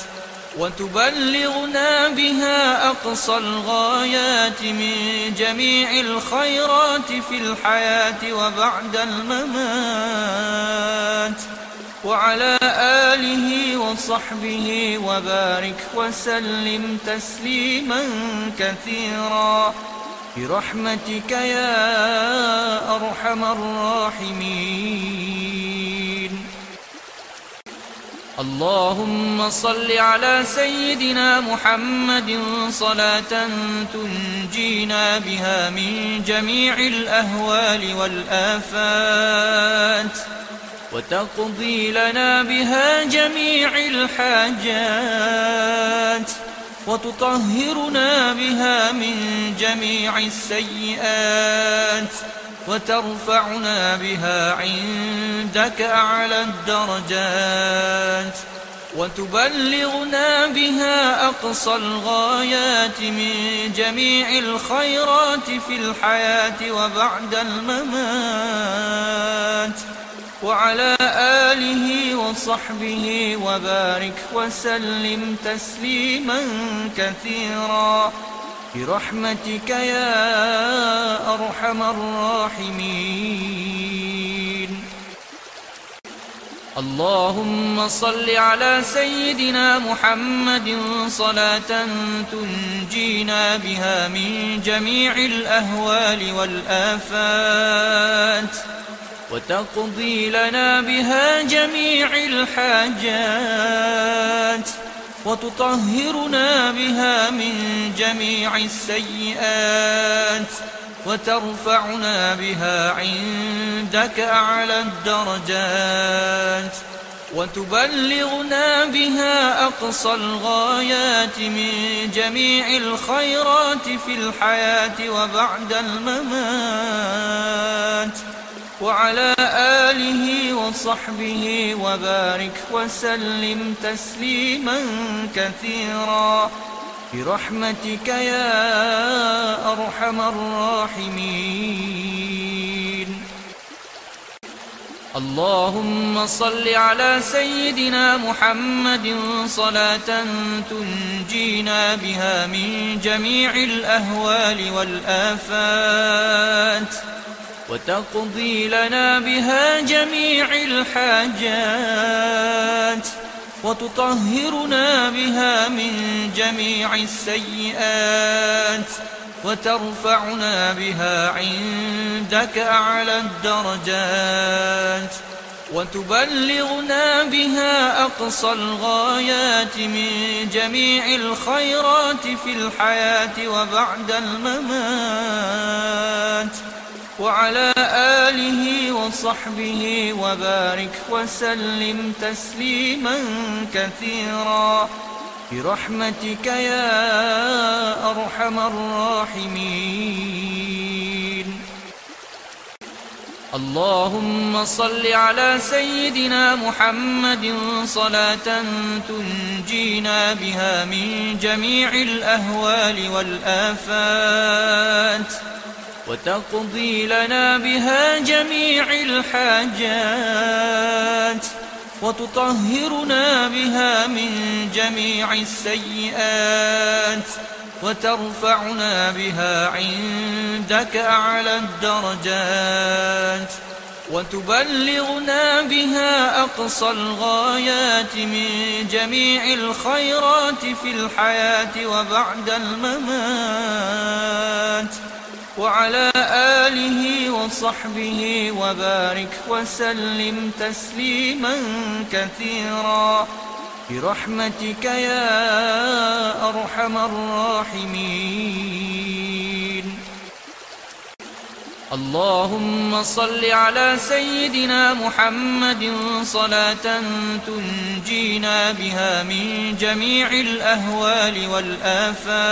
وتبلغنا بها أقصى الغايات من جميع الخيرات في الحياة وبعد الممات. وعلى آله وصحبه وبارك وسلم تسليما كثيرا. برحمتك يا أرحم الراحمين. اللهم صل على سيدنا محمد صلاة تنجينا بها من جميع الأهوال والآفات. وتقضي لنا بها جميع الحاجات وتطهرنا بها من جميع السيئات وترفعنا بها عندك أعلى الدرجات وتبلغنا بها أقصى الغايات من جميع الخيرات في الحياة وبعد الممات وعلى آله وصحبه وبارك وسلم تسليما كثيرا. برحمتك يا أرحم الراحمين. اللهم صل على سيدنا محمد صلاة تنجينا بها من جميع الأهوال والآفات. وتقضي لنا بها جميع الحاجات وتطهرنا بها من جميع السيئات وترفعنا بها عندك أعلى الدرجات وتبلغنا بها أقصى الغايات من جميع الخيرات في الحياة وبعد الممات. وعلى آله وصحبه وبارك وسلم تسليما كثيرا. برحمتك يا أرحم الراحمين. اللهم صل على سيدنا محمد صلاة تنجينا بها من جميع الأهوال والآفات. وتقضي لنا بها جميع الحاجات وتطهرنا بها من جميع السيئات وترفعنا بها عندك أعلى الدرجات وتبلغنا بها أقصى الغايات من جميع الخيرات في الحياة وبعد الممات. وعلى آله وصحبه وبارك وسلم تسليما كثيرا. برحمتك يا أرحم الراحمين. اللهم صل على سيدنا محمد صلاة تنجينا بها من جميع الأهوال والآفات. وتقضي لنا بها جميع الحاجات وتطهرنا بها من جميع السيئات وترفعنا بها عندك أعلى الدرجات وتبلغنا بها أقصى الغايات من جميع الخيرات في الحياة وبعد الممات. وعلى آله وصحبه وبارك وسلم تسليما كثيرا. برحمتك يا أرحم الراحمين. اللهم صل على سيدنا محمد صلاة تنجينا بها من جميع الأهوال والآفات.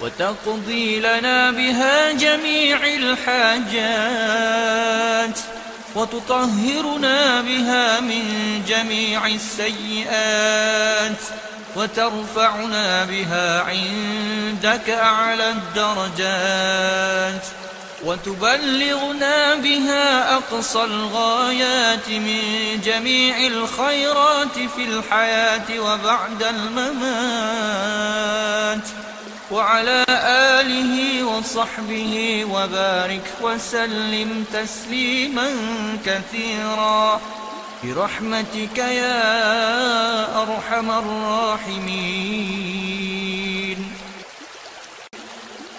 وتقضي لنا بها جميع الحاجات وتطهرنا بها من جميع السيئات وترفعنا بها عندك أعلى الدرجات وتبلغنا بها أقصى الغايات من جميع الخيرات في الحياة وبعد الممات وعلى آله وصحبه وبارك وسلم تسليما كثيرا. برحمتك يا أرحم الراحمين.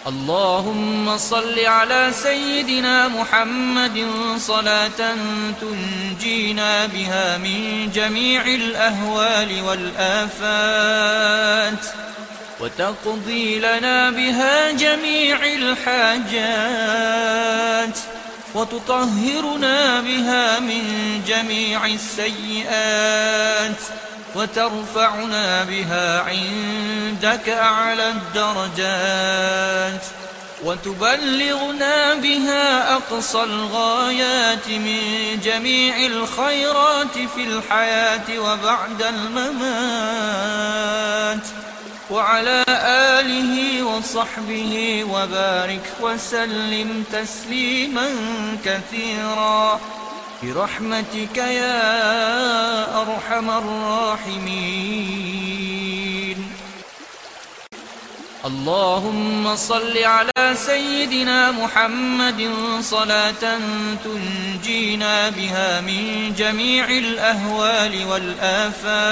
اللهم صل على سيدنا محمد صلاة تنجينا بها من جميع الأهوال والآفات. وتقضي لنا بها جميع الحاجات وتطهرنا بها من جميع السيئات وترفعنا بها عندك أعلى الدرجات وتبلغنا بها أقصى الغايات من جميع الخيرات في الحياة وبعد الممات وعلى آله وصحبه وبارك وسلم تسليما كثيرا. برحمتك يا أرحم الراحمين. اللهم صل على سيدنا محمد صلاة تنجينا بها من جميع الأهوال والآفات.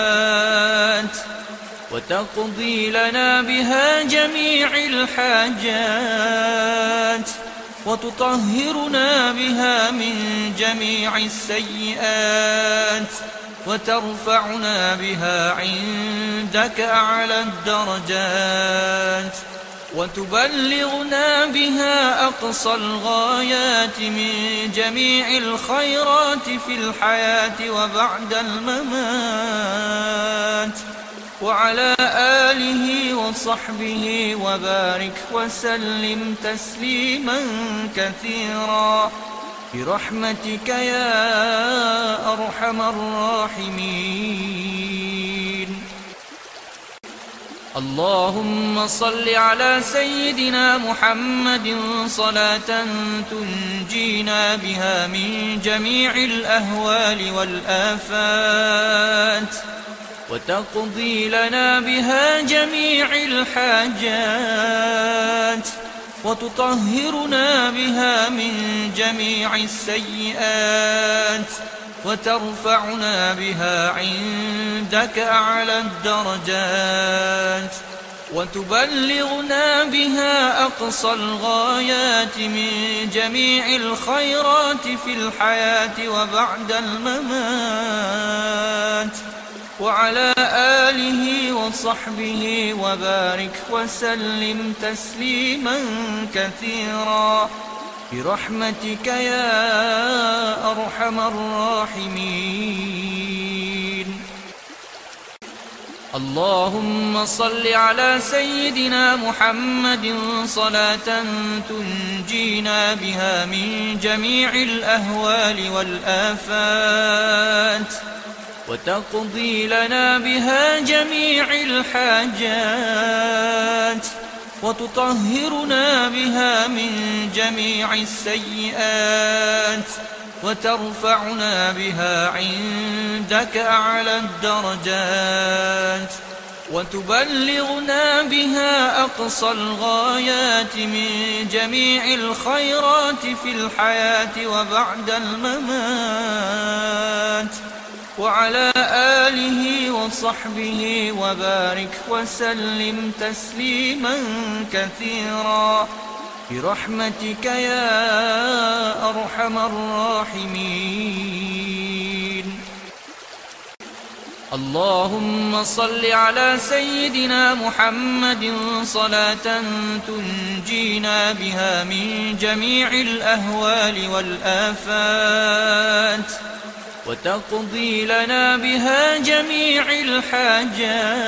وتقضي لنا بها جميع الحاجات وتطهرنا بها من جميع السيئات وترفعنا بها عندك أعلى الدرجات وتبلغنا بها أقصى الغايات من جميع الخيرات في الحياة وبعد الممات. وعلى آله وصحبه وبارك وسلم تسليما كثيرا. برحمتك يا أرحم الراحمين. اللهم صل على سيدنا محمد صلاة تنجينا بها من جميع الأهوال والآفات. وتقضي لنا بها جميع الحاجات وتطهرنا بها من جميع السيئات وترفعنا بها عندك أعلى الدرجات وتبلغنا بها أقصى الغايات من جميع الخيرات في الحياة وبعد الممات وعلى آله وصحبه وبارك وسلم تسليما كثيرا. برحمتك يا أرحم الراحمين. اللهم صل على سيدنا محمد صلاة تنجينا بها من جميع الأهوال والآفات. وتقضي لنا بها جميع الحاجات وتطهرنا بها من جميع السيئات وترفعنا بها عندك أعلى الدرجات وتبلغنا بها أقصى الغايات من جميع الخيرات في الحياة وبعد الممات وعلى آله وصحبه وبارك وسلم تسليما كثيرا. برحمتك يا أرحم الراحمين. اللهم صل على سيدنا محمد صلاة تنجينا بها من جميع الأهوال والآفات. وتقضي لنا بها جميع الحاجات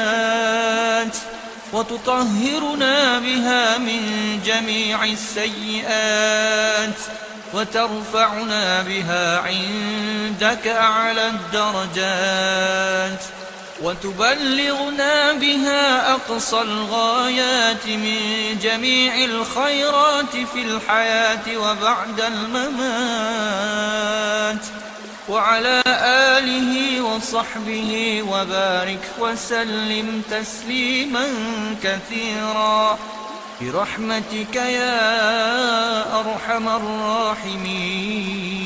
وتطهرنا بها من جميع السيئات وترفعنا بها عندك أعلى الدرجات وتبلغنا بها أقصى الغايات من جميع الخيرات في الحياة وبعد الممات وعلى آله وصحبه وبارك وسلم تسليما كثيرا. برحمتك يا أرحم الراحمين.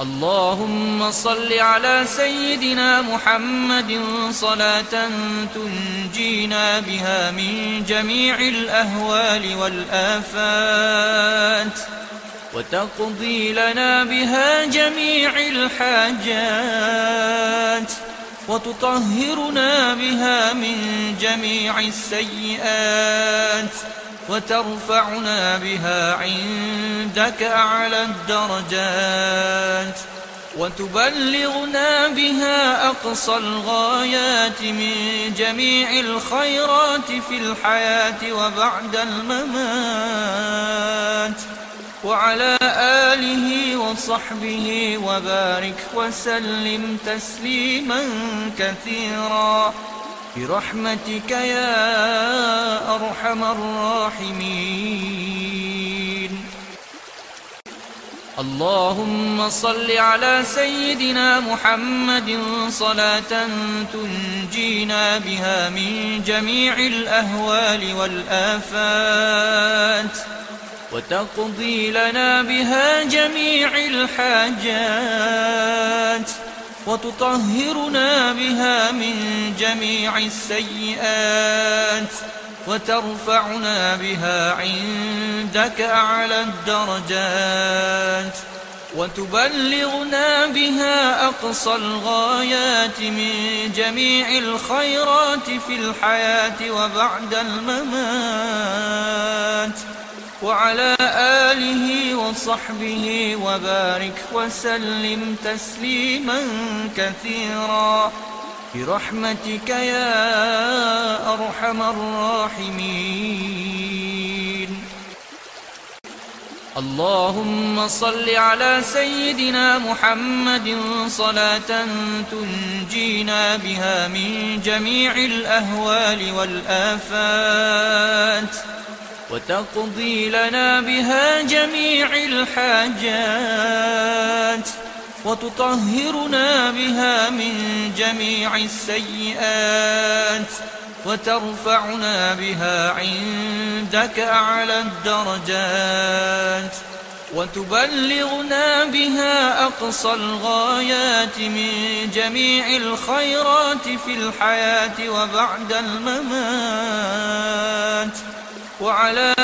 اللهم صل على سيدنا محمد صلاة تنجينا بها من جميع الأهوال والآفات. وتقضي لنا بها جميع الحاجات وتطهرنا بها من جميع السيئات وترفعنا بها عندك أعلى الدرجات وتبلغنا بها أقصى الغايات من جميع الخيرات في الحياة وبعد الممات. وعلى آله وصحبه وبارك وسلم تسليما كثيرا. برحمتك يا أرحم الراحمين. اللهم صل على سيدنا محمد صلاة تنجينا بها من جميع الأهوال والآفات. وتقضي لنا بها جميع الحاجات وتطهرنا بها من جميع السيئات وترفعنا بها عندك أعلى الدرجات وتبلغنا بها أقصى الغايات من جميع الخيرات في الحياة وبعد الممات. وعلى آله وصحبه وبارك وسلم تسليما كثيرا. برحمتك يا أرحم الراحمين. اللهم صل على سيدنا محمد صلاة تنجينا بها من جميع الأهوال والآفات. وتقضي لنا بها جميع الحاجات وتطهرنا بها من جميع السيئات وترفعنا بها عندك أعلى الدرجات وتبلغنا بها أقصى الغايات من جميع الخيرات في الحياة وبعد الممات. وعلى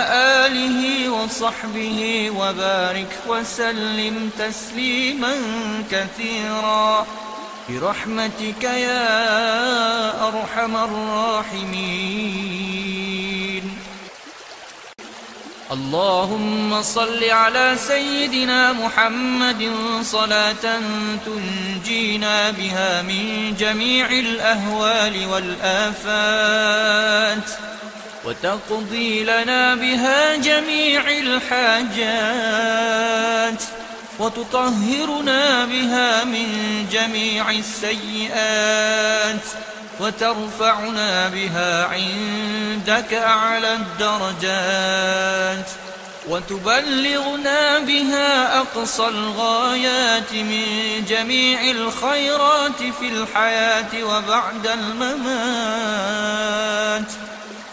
آله وصحبه وبارك وسلم تسليما كثيرا. برحمتك يا أرحم الراحمين. اللهم صل على سيدنا محمد صلاة تنجينا بها من جميع الأهوال والآفات. وتقضي لنا بها جميع الحاجات وتطهرنا بها من جميع السيئات وترفعنا بها عندك أعلى الدرجات وتبلغنا بها أقصى الغايات من جميع الخيرات في الحياة وبعد الممات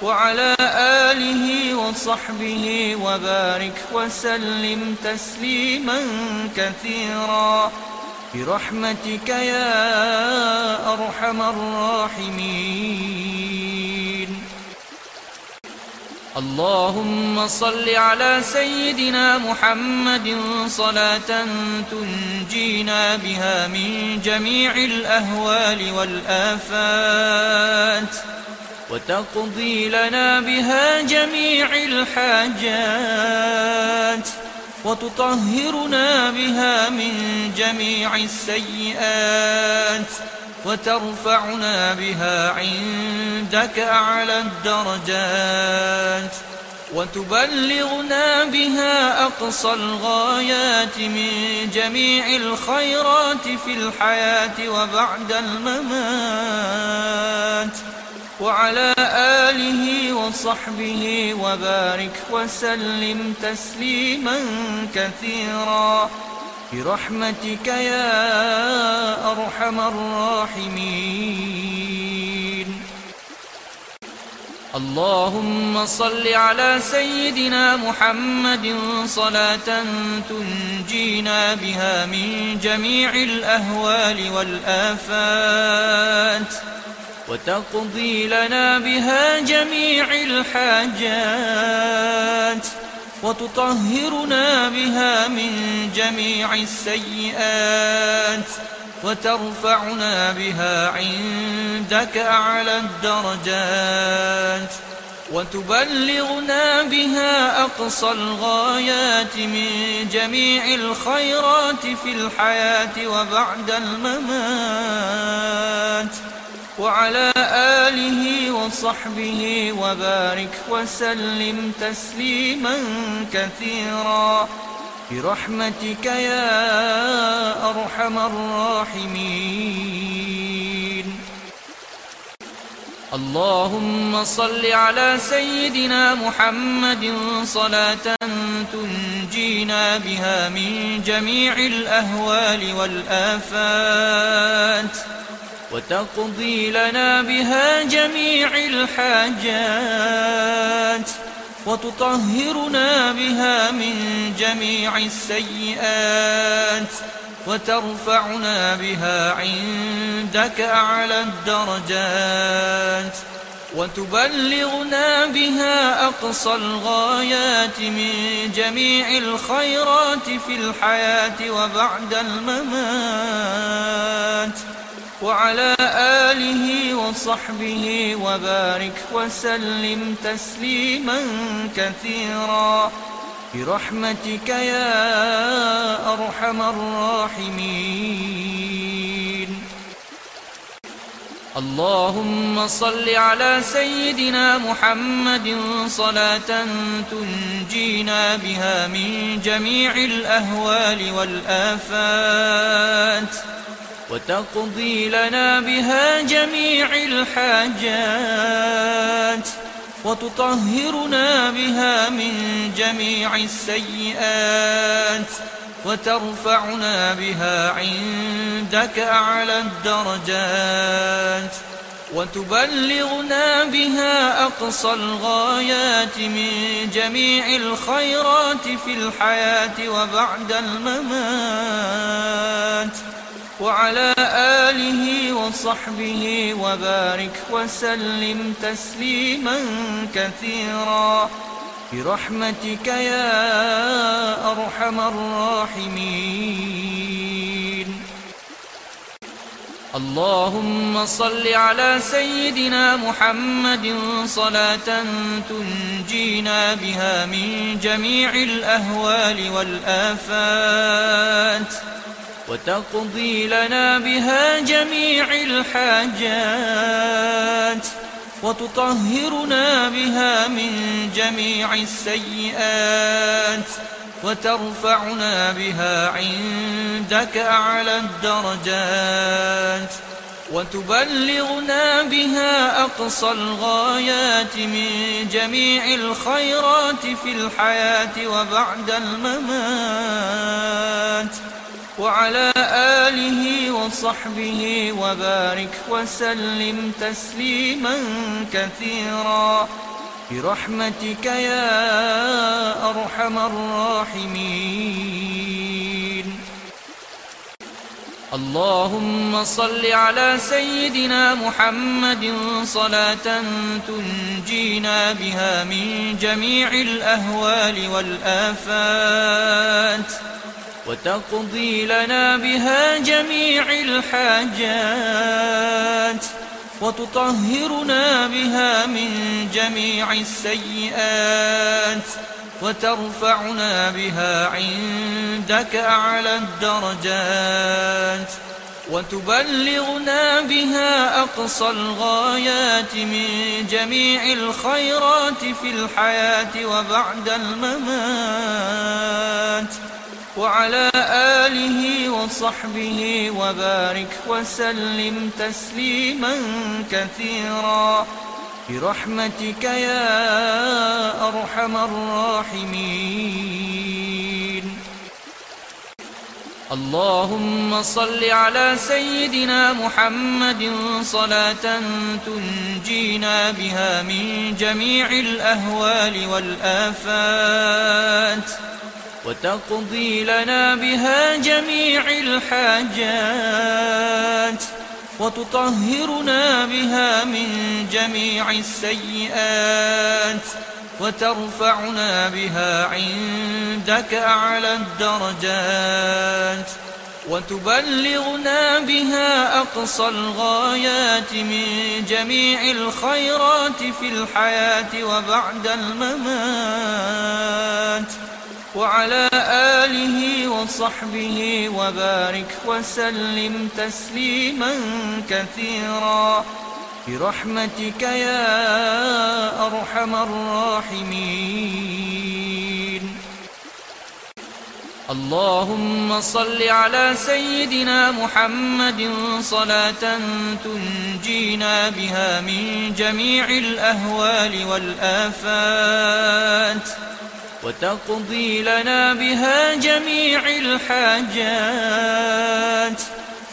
وعلى آله وصحبه وبارك وسلم تسليما كثيرا. برحمتك يا أرحم الراحمين. اللهم صل على سيدنا محمد صلاة تنجينا بها من جميع الأهوال والآفات. وتقضي لنا بها جميع الحاجات وتطهرنا بها من جميع السيئات وترفعنا بها عندك أعلى الدرجات وتبلغنا بها أقصى الغايات من جميع الخيرات في الحياة وبعد الممات وعلى آله وصحبه وبارك وسلم تسليما كثيرا. برحمتك يا أرحم الراحمين. اللهم صل على سيدنا محمد صلاة تنجينا بها من جميع الأهوال والآفات. وتقضي لنا بها جميع الحاجات وتطهرنا بها من جميع السيئات وترفعنا بها عندك أعلى الدرجات وتبلغنا بها أقصى الغايات من جميع الخيرات في الحياة وبعد الممات وعلى آله وصحبه وبارك وسلم تسليما كثيرا. برحمتك يا أرحم الراحمين. اللهم صل على سيدنا محمد صلاة تنجينا بها من جميع الأهوال والآفات. وتقضي لنا بها جميع الحاجات وتطهرنا بها من جميع السيئات وترفعنا بها عندك أعلى الدرجات وتبلغنا بها أقصى الغايات من جميع الخيرات في الحياة وبعد الممات وعلى آله وصحبه وبارك وسلم تسليما كثيرا. برحمتك يا أرحم الراحمين. اللهم صل على سيدنا محمد صلاة تنجينا بها من جميع الأهوال والآفات. وتقضي لنا بها جميع الحاجات وتطهرنا بها من جميع السيئات وترفعنا بها عندك أعلى الدرجات وتبلغنا بها أقصى الغايات من جميع الخيرات في الحياة وبعد الممات وعلى آله وصحبه وبارك وسلم تسليما كثيرا. برحمتك يا أرحم الراحمين. اللهم صل على سيدنا محمد صلاة تنجينا بها من جميع الأهوال والآفات. وتقضي لنا بها جميع الحاجات وتطهرنا بها من جميع السيئات وترفعنا بها عندك أعلى الدرجات وتبلغنا بها أقصى الغايات من جميع الخيرات في الحياة وبعد الممات وعلى آله وصحبه وبارك وسلم تسليما كثيرا. برحمتك يا أرحم الراحمين. اللهم صل على سيدنا محمد صلاة تنجينا بها من جميع الأهوال والآفات. وتقضي لنا بها جميع الحاجات وتطهرنا بها من جميع السيئات وترفعنا بها عندك أعلى الدرجات وتبلغنا بها أقصى الغايات من جميع الخيرات في الحياة وبعد الممات. وعلى آله وصحبه وبارك وسلم تسليما كثيرا. برحمتك يا أرحم الراحمين. اللهم صل على سيدنا محمد صلاة تنجينا بها من جميع الأهوال والآفات. وتقضي لنا بها جميع الحاجات وتطهرنا بها من جميع السيئات وترفعنا بها عندك أعلى الدرجات وتبلغنا بها أقصى الغايات من جميع الخيرات في الحياة وبعد الممات. وعلى آله وصحبه وبارك وسلم تسليما كثيرا. برحمتك يا أرحم الراحمين. اللهم صل على سيدنا محمد صلاة تنجينا بها من جميع الأهوال والآفات. وتقضي لنا بها جميع الحاجات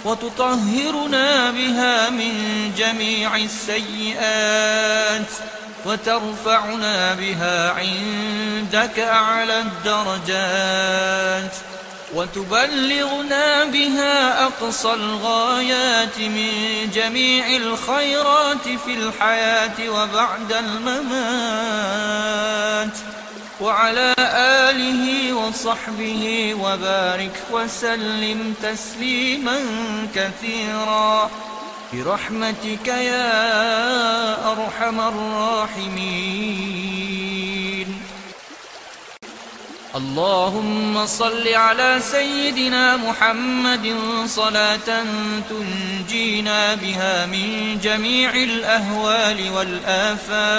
وتطهرنا بها من جميع السيئات وترفعنا بها عندك أعلى الدرجات وتبلغنا بها أقصى الغايات من جميع الخيرات في الحياة وبعد الممات. وعلى آله وصحبه وبارك وسلم تسليما كثيرا. برحمتك يا أرحم الراحمين. اللهم صل على سيدنا محمد صلاة تنجينا بها من جميع الأهوال والآفات.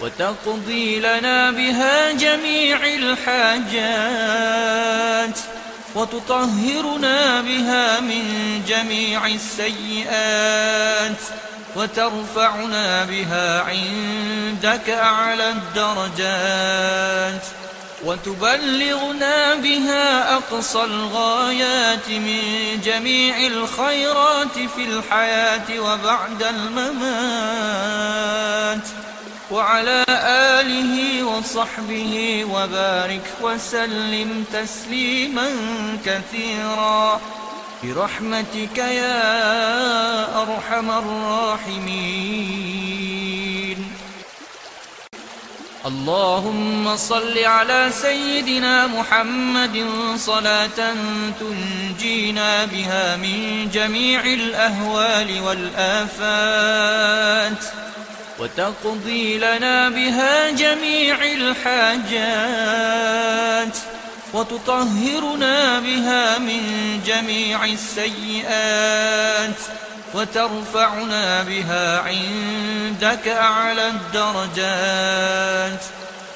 وتقضي لنا بها جميع الحاجات وتطهرنا بها من جميع السيئات وترفعنا بها عندك أعلى الدرجات وتبلغنا بها أقصى الغايات من جميع الخيرات في الحياة وبعد الممات وعلى آله وصحبه وبارك وسلم تسليما كثيرا. برحمتك يا أرحم الراحمين. اللهم صل على سيدنا محمد صلاة تنجينا بها من جميع الأهوال والآفات. وتقضي لنا بها جميع الحاجات وتطهرنا بها من جميع السيئات وترفعنا بها عندك أعلى الدرجات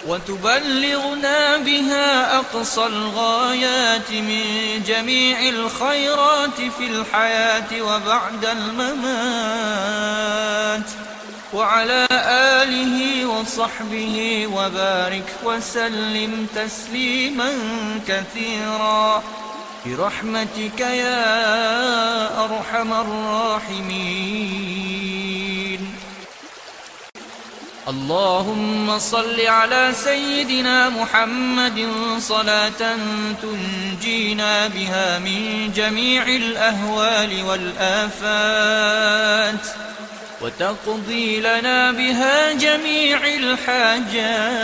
وتبلغنا بها أقصى الغايات من جميع الخيرات في الحياة وبعد الممات وعلى آله وصحبه وبارك وسلم تسليما كثيرا. برحمتك يا أرحم الراحمين. اللهم صل على سيدنا محمد صلاة تنجينا بها من جميع الأهوال والآفات. وتقضي لنا بها جميع الحاجات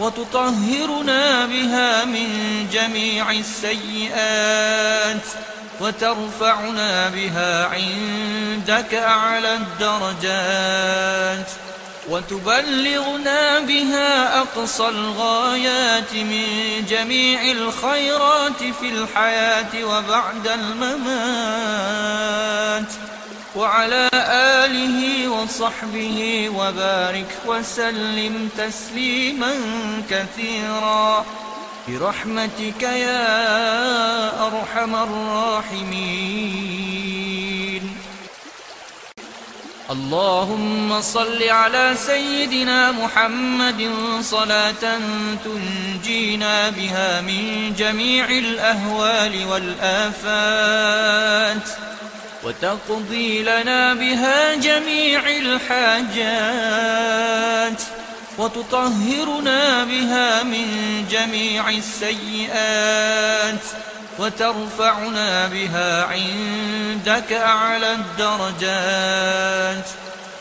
وتطهرنا بها من جميع السيئات وترفعنا بها عندك أعلى الدرجات وتبلغنا بها أقصى الغايات من جميع الخيرات في الحياة وبعد الممات وعلى آله وصحبه وبارك وسلم تسليما كثيرا. برحمتك يا أرحم الراحمين. اللهم صل على سيدنا محمد صلاة تنجينا بها من جميع الأهوال والآفات. وتقضي لنا بها جميع الحاجات وتطهرنا بها من جميع السيئات وترفعنا بها عندك أعلى الدرجات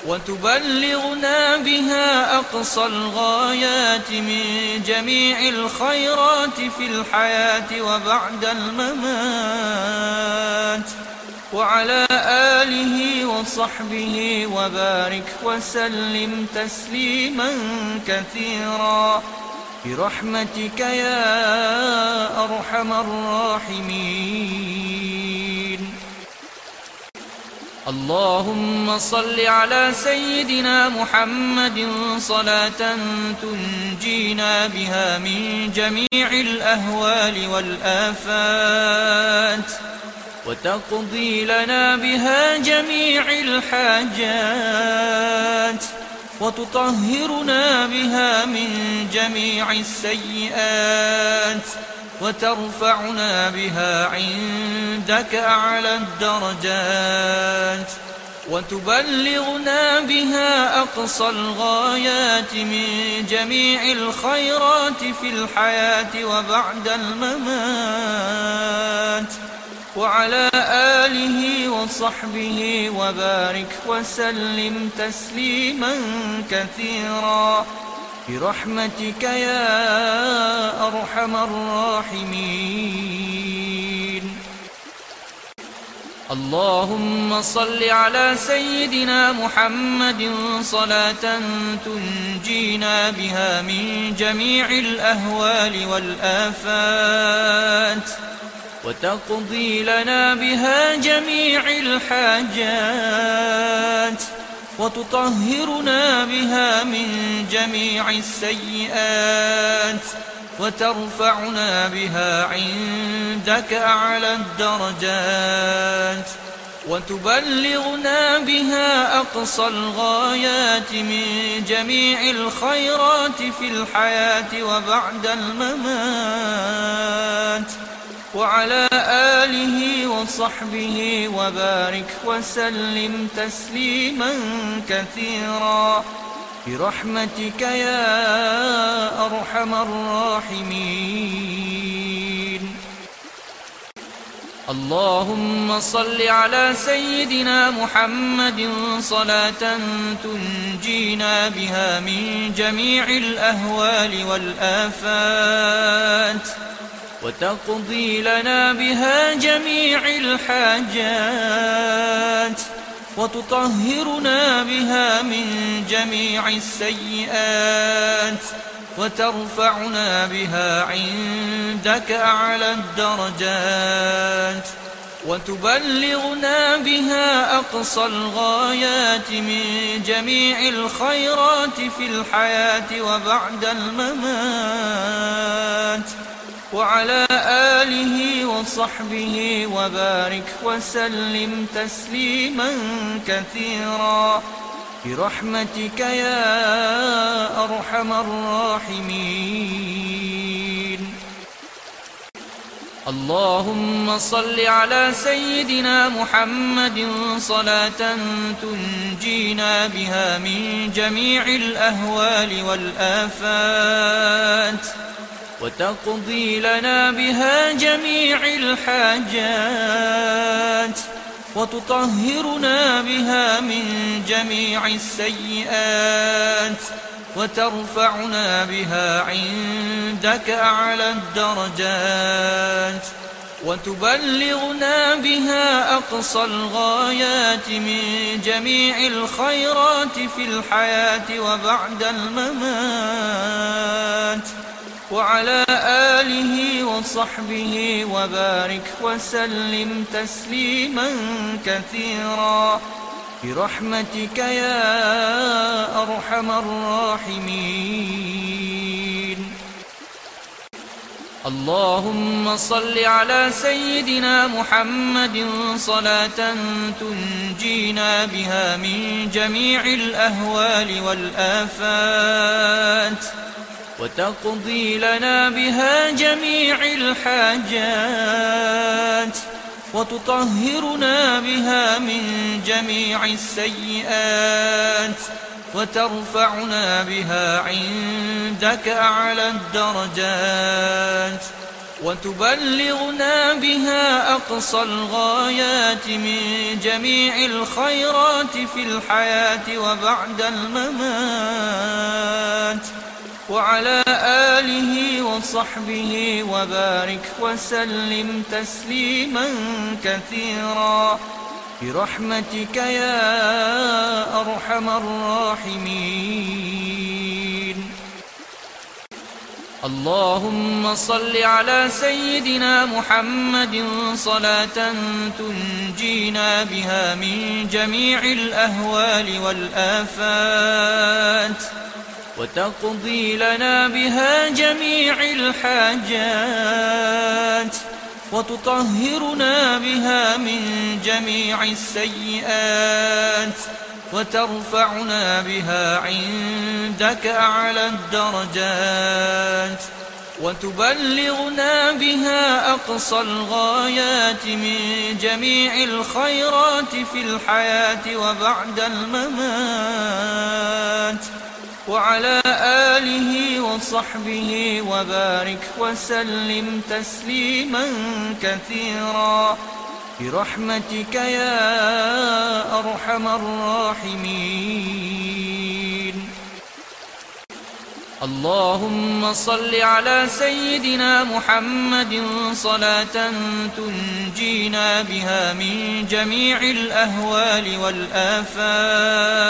وتبلغنا بها أقصى الغايات من جميع الخيرات في الحياة وبعد الممات. وعلى آله وصحبه وبارك وسلم تسليما كثيرا. برحمتك يا أرحم الراحمين. اللهم صل على سيدنا محمد صلاة تنجينا بها من جميع الأهوال والآفات. وتقضي لنا بها جميع الحاجات وتطهرنا بها من جميع السيئات وترفعنا بها عندك أعلى الدرجات وتبلغنا بها أقصى الغايات من جميع الخيرات في الحياة وبعد الممات. وعلى آله وصحبه وبارك وسلم تسليما كثيرا. برحمتك يا أرحم الراحمين. اللهم صل على سيدنا محمد صلاة تنجينا بها من جميع الأهوال والآفات. وتقضي لنا بها جميع الحاجات وتطهرنا بها من جميع السيئات وترفعنا بها عندك أعلى الدرجات وتبلغنا بها أقصى الغايات من جميع الخيرات في الحياة وبعد الممات وعلى آله وصحبه وبارك وسلم تسليما كثيرا. برحمتك يا أرحم الراحمين. اللهم صل على سيدنا محمد صلاة تنجينا بها من جميع الأهوال والآفات. وتقضي لنا بها جميع الحاجات وتطهرنا بها من جميع السيئات وترفعنا بها عندك أعلى الدرجات وتبلغنا بها أقصى الغايات من جميع الخيرات في الحياة وبعد الممات. وعلى آله وصحبه وبارك وسلم تسليما كثيرا. برحمتك يا أرحم الراحمين. اللهم صل على سيدنا محمد صلاة تنجينا بها من جميع الأهوال والآفات. وتقضي لنا بها جميع الحاجات وتطهرنا بها من جميع السيئات وترفعنا بها عندك أعلى الدرجات وتبلغنا بها أقصى الغايات من جميع الخيرات في الحياة وبعد الممات. وعلى آله وصحبه وبارك وسلم تسليما كثيرا. برحمتك يا أرحم الراحمين. اللهم صل على سيدنا محمد صلاة تنجينا بها من جميع الأهوال والآفات. وتقضي لنا بها جميع الحاجات وتطهرنا بها من جميع السيئات وترفعنا بها عندك أعلى الدرجات وتبلغنا بها أقصى الغايات من جميع الخيرات في الحياة وبعد الممات وعلى آله وصحبه وبارك وسلم تسليما كثيرا. برحمتك يا أرحم الراحمين. اللهم صل على سيدنا محمد صلاة تنجينا بها من جميع الأهوال والآفات. وتقضي لنا بها جميع الحاجات وتطهرنا بها من جميع السيئات وترفعنا بها عندك أعلى الدرجات وتبلغنا بها أقصى الغايات من جميع الخيرات في الحياة وبعد الممات. وعلى آله وصحبه وبارك وسلم تسليما كثيرا. برحمتك يا أرحم الراحمين. اللهم صل على سيدنا محمد صلاة تنجينا بها من جميع الأهوال والآفات.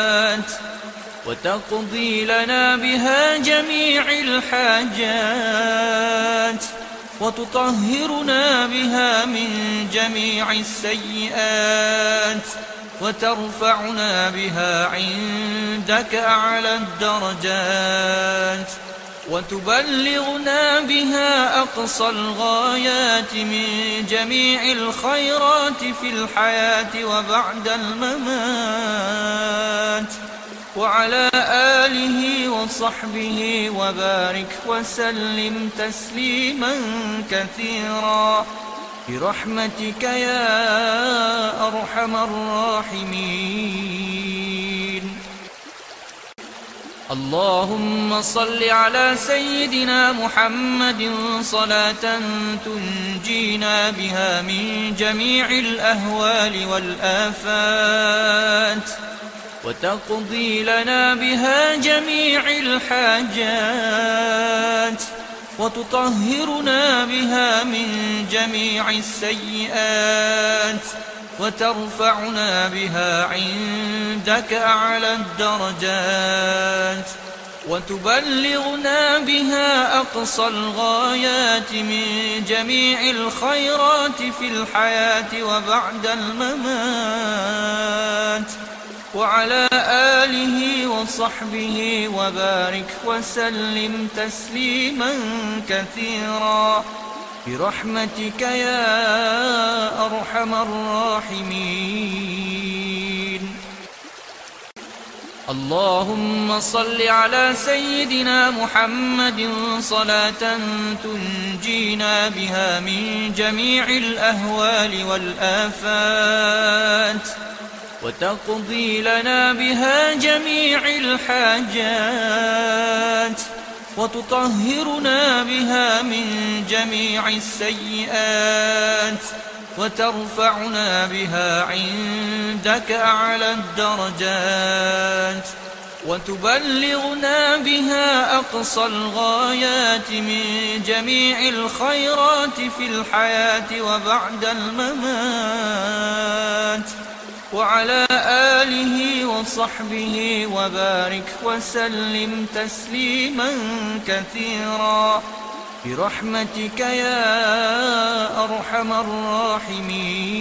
وتقضي لنا بها جميع الحاجات وتطهرنا بها من جميع السيئات وترفعنا بها عندك أعلى الدرجات وتبلغنا بها أقصى الغايات من جميع الخيرات في الحياة وبعد الممات وعلى آله وصحبه وبارك وسلم تسليما كثيرا. برحمتك يا أرحم الراحمين. اللهم صل على سيدنا محمد صلاة تنجينا بها من جميع الأهوال والآفات. وتقضي لنا بها جميع الحاجات وتطهرنا بها من جميع السيئات وترفعنا بها عندك أعلى الدرجات وتبلغنا بها أقصى الغايات من جميع الخيرات في الحياة وبعد الممات وعلى آله وصحبه وبارك وسلم تسليما كثيرا. برحمتك يا أرحم الراحمين. اللهم صل على سيدنا محمد صلاة تنجينا بها من جميع الأهوال والآفات. وتقضي لنا بها جميع الحاجات وتطهرنا بها من جميع السيئات وترفعنا بها عندك أعلى الدرجات وتبلغنا بها أقصى الغايات من جميع الخيرات في الحياة وبعد الممات. وعلى آله وصحبه وبارك وسلم تسليما كثيرا. برحمتك يا أرحم الراحمين.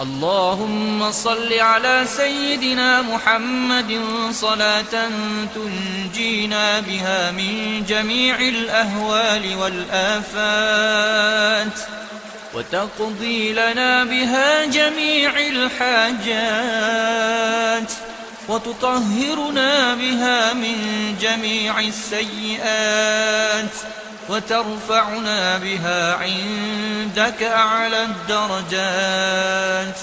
اللهم صل على سيدنا محمد صلاة تنجينا بها من جميع الأهوال والآفات. وتقضي لنا بها جميع الحاجات وتطهرنا بها من جميع السيئات وترفعنا بها عندك أعلى الدرجات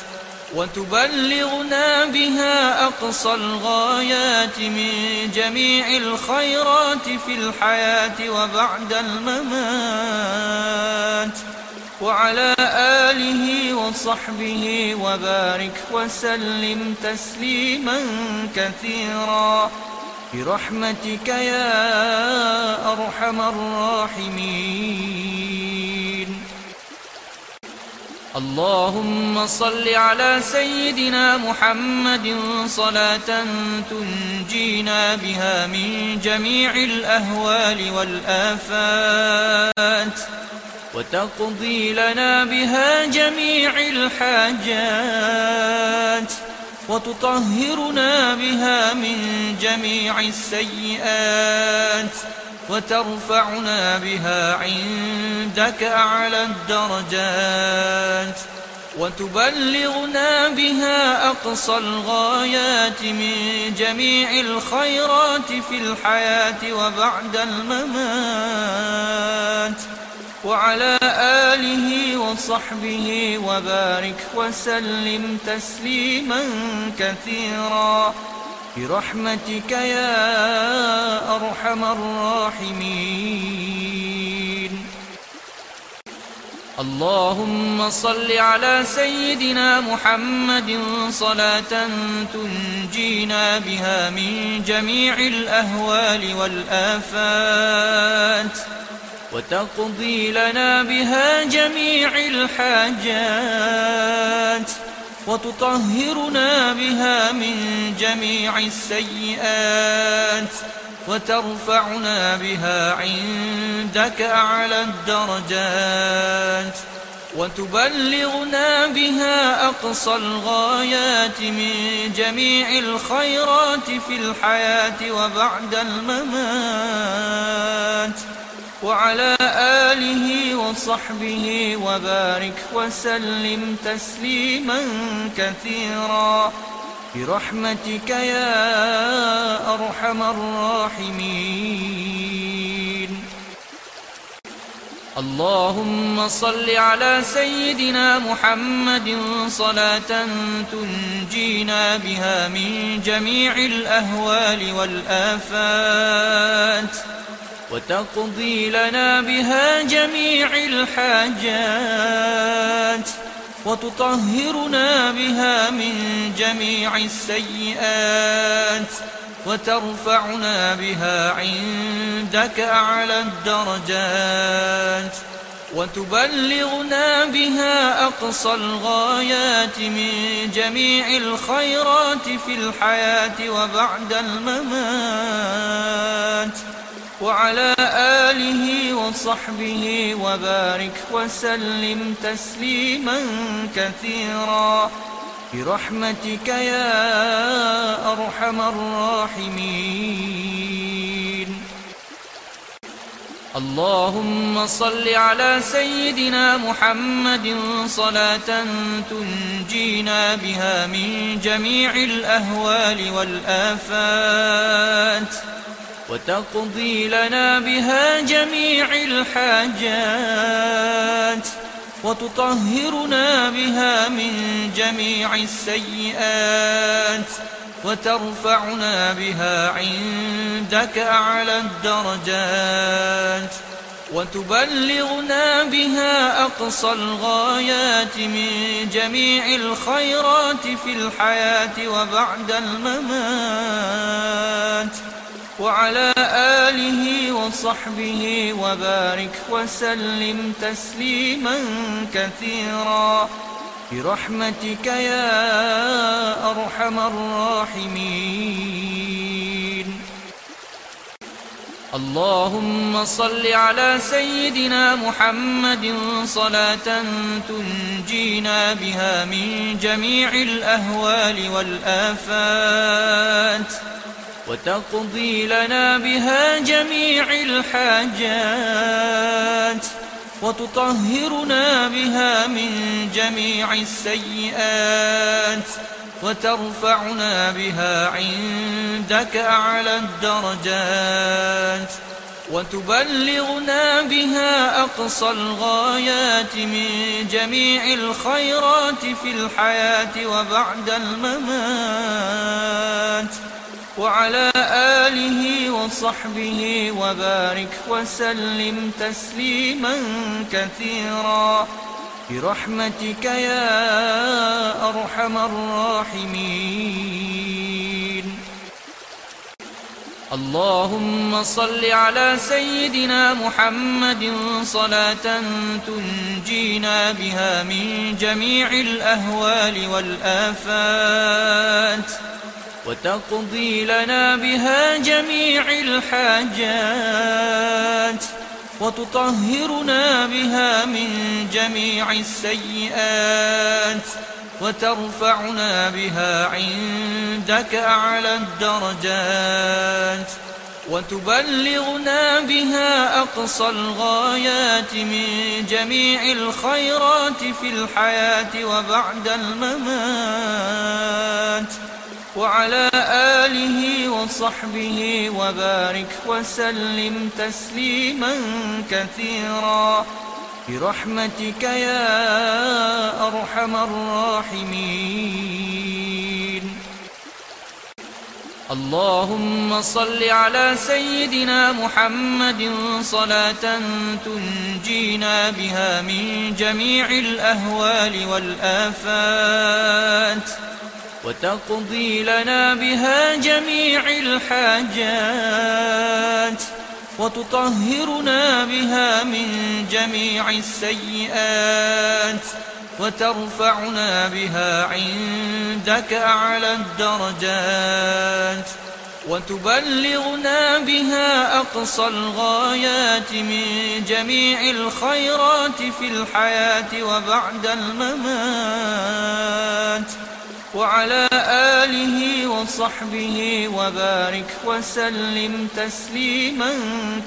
وتبلغنا بها أقصى الغايات من جميع الخيرات في الحياة وبعد الممات. وعلى آله وصحبه وبارك وسلم تسليما كثيرا. برحمتك يا أرحم الراحمين. اللهم صل على سيدنا محمد صلاة تنجينا بها من جميع الأهوال والآفات. وتقضي لنا بها جميع الحاجات وتطهرنا بها من جميع السيئات وترفعنا بها عندك أعلى الدرجات وتبلغنا بها أقصى الغايات من جميع الخيرات في الحياة وبعد الممات وعلى آله وصحبه وبارك وسلم تسليما كثيرا. برحمتك يا أرحم الراحمين. اللهم صل على سيدنا محمد صلاة تنجينا بها من جميع الأهوال والآفات. وتقضي لنا بها جميع الحاجات وتطهرنا بها من جميع السيئات وترفعنا بها عندك أعلى الدرجات وتبلغنا بها أقصى الغايات من جميع الخيرات في الحياة وبعد الممات. وعلى آله وصحبه وبارك وسلم تسليما كثيرا. برحمتك يا أرحم الراحمين. اللهم صل على سيدنا محمد صلاة تنجينا بها من جميع الأهوال والآفات. وتقضي لنا بها جميع الحاجات وتطهرنا بها من جميع السيئات وترفعنا بها عندك أعلى الدرجات وتبلغنا بها أقصى الغايات من جميع الخيرات في الحياة وبعد الممات. وعلى آله وصحبه وبارك وسلم تسليما كثيرا. برحمتك يا أرحم الراحمين. اللهم صل على سيدنا محمد صلاة تنجينا بها من جميع الأهوال والآفات. وتقضي لنا بها جميع الحاجات وتطهرنا بها من جميع السيئات وترفعنا بها عندك أعلى الدرجات وتبلغنا بها أقصى الغايات من جميع الخيرات في الحياة وبعد الممات وعلى آله وصحبه وبارك وسلم تسليما كثيرا. برحمتك يا أرحم الراحمين. اللهم صل على سيدنا محمد صلاة تنجينا بها من جميع الأهوال والآفات. وتقضي لنا بها جميع الحاجات وتطهرنا بها من جميع السيئات وترفعنا بها عندك أعلى الدرجات وتبلغنا بها أقصى الغايات من جميع الخيرات في الحياة وبعد الممات. وعلى آله وصحبه وبارك وسلم تسليما كثيرا. برحمتك يا أرحم الراحمين. اللهم صل على سيدنا محمد صلاة تنجينا بها من جميع الأهوال والآفات. وتقضي لنا بها جميع الحاجات وتطهرنا بها من جميع السيئات وترفعنا بها عندك أعلى الدرجات وتبلغنا بها أقصى الغايات من جميع الخيرات في الحياة وبعد الممات وعلى آله وصحبه وبارك وسلم تسليما كثيرا. برحمتك يا أرحم الراحمين. اللهم صل على سيدنا محمد صلاة تنجينا بها من جميع الأهوال والآفات. وتقضي لنا بها جميع الحاجات وتطهرنا بها من جميع السيئات وترفعنا بها عندك أعلى الدرجات وتبلغنا بها أقصى الغايات من جميع الخيرات في الحياة وبعد الممات وعلى آله وصحبه وبارك وسلم تسليما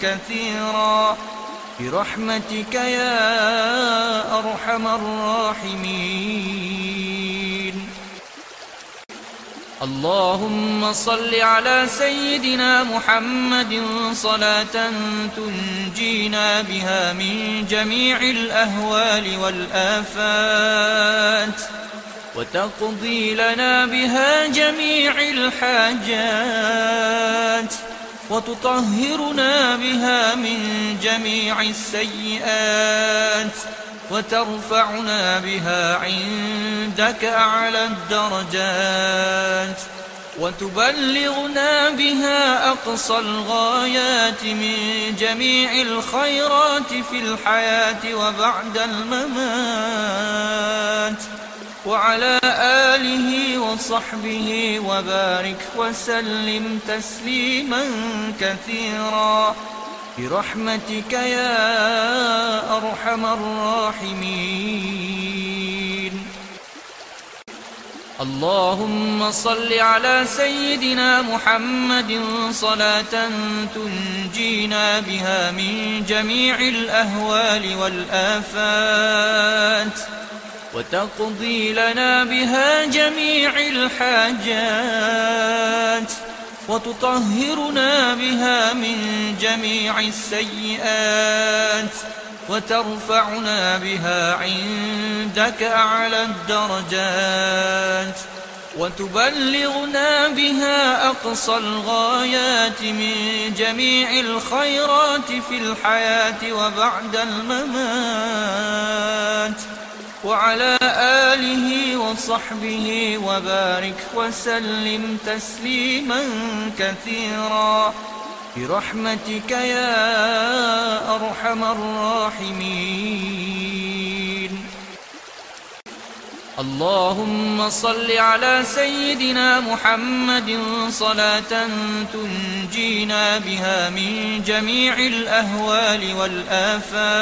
كثيرا. برحمتك يا أرحم الراحمين. اللهم صل على سيدنا محمد صلاة تنجينا بها من جميع الأهوال والآفات. وتقضي لنا بها جميع الحاجات وتطهرنا بها من جميع السيئات وترفعنا بها عندك أعلى الدرجات وتبلغنا بها أقصى الغايات من جميع الخيرات في الحياة وبعد الممات. وعلى آله وصحبه وبارك وسلم تسليما كثيرا. برحمتك يا أرحم الراحمين. اللهم صل على سيدنا محمد صلاة تنجينا بها من جميع الأهوال والآفات. وتقضي لنا بها جميع الحاجات وتطهرنا بها من جميع السيئات وترفعنا بها عندك أعلى الدرجات وتبلغنا بها أقصى الغايات من جميع الخيرات في الحياة وبعد الممات. وعلى آله وصحبه وبارك وسلم تسليما كثيرا. برحمتك يا أرحم الراحمين. اللهم صل على سيدنا محمد صلاة تنجينا بها من جميع الأهوال والآفات.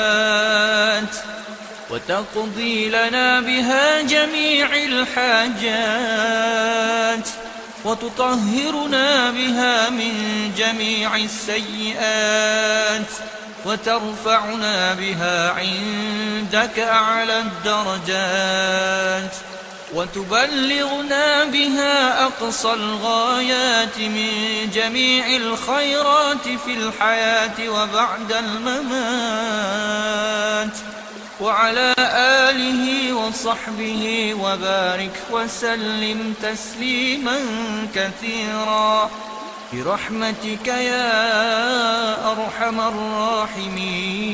وتقضي لنا بها جميع الحاجات وتطهرنا بها من جميع السيئات وترفعنا بها عندك أعلى الدرجات وتبلغنا بها أقصى الغايات من جميع الخيرات في الحياة وبعد الممات وعلى آله وصحبه وبارك وسلم تسليما كثيرا. برحمتك يا أرحم الراحمين.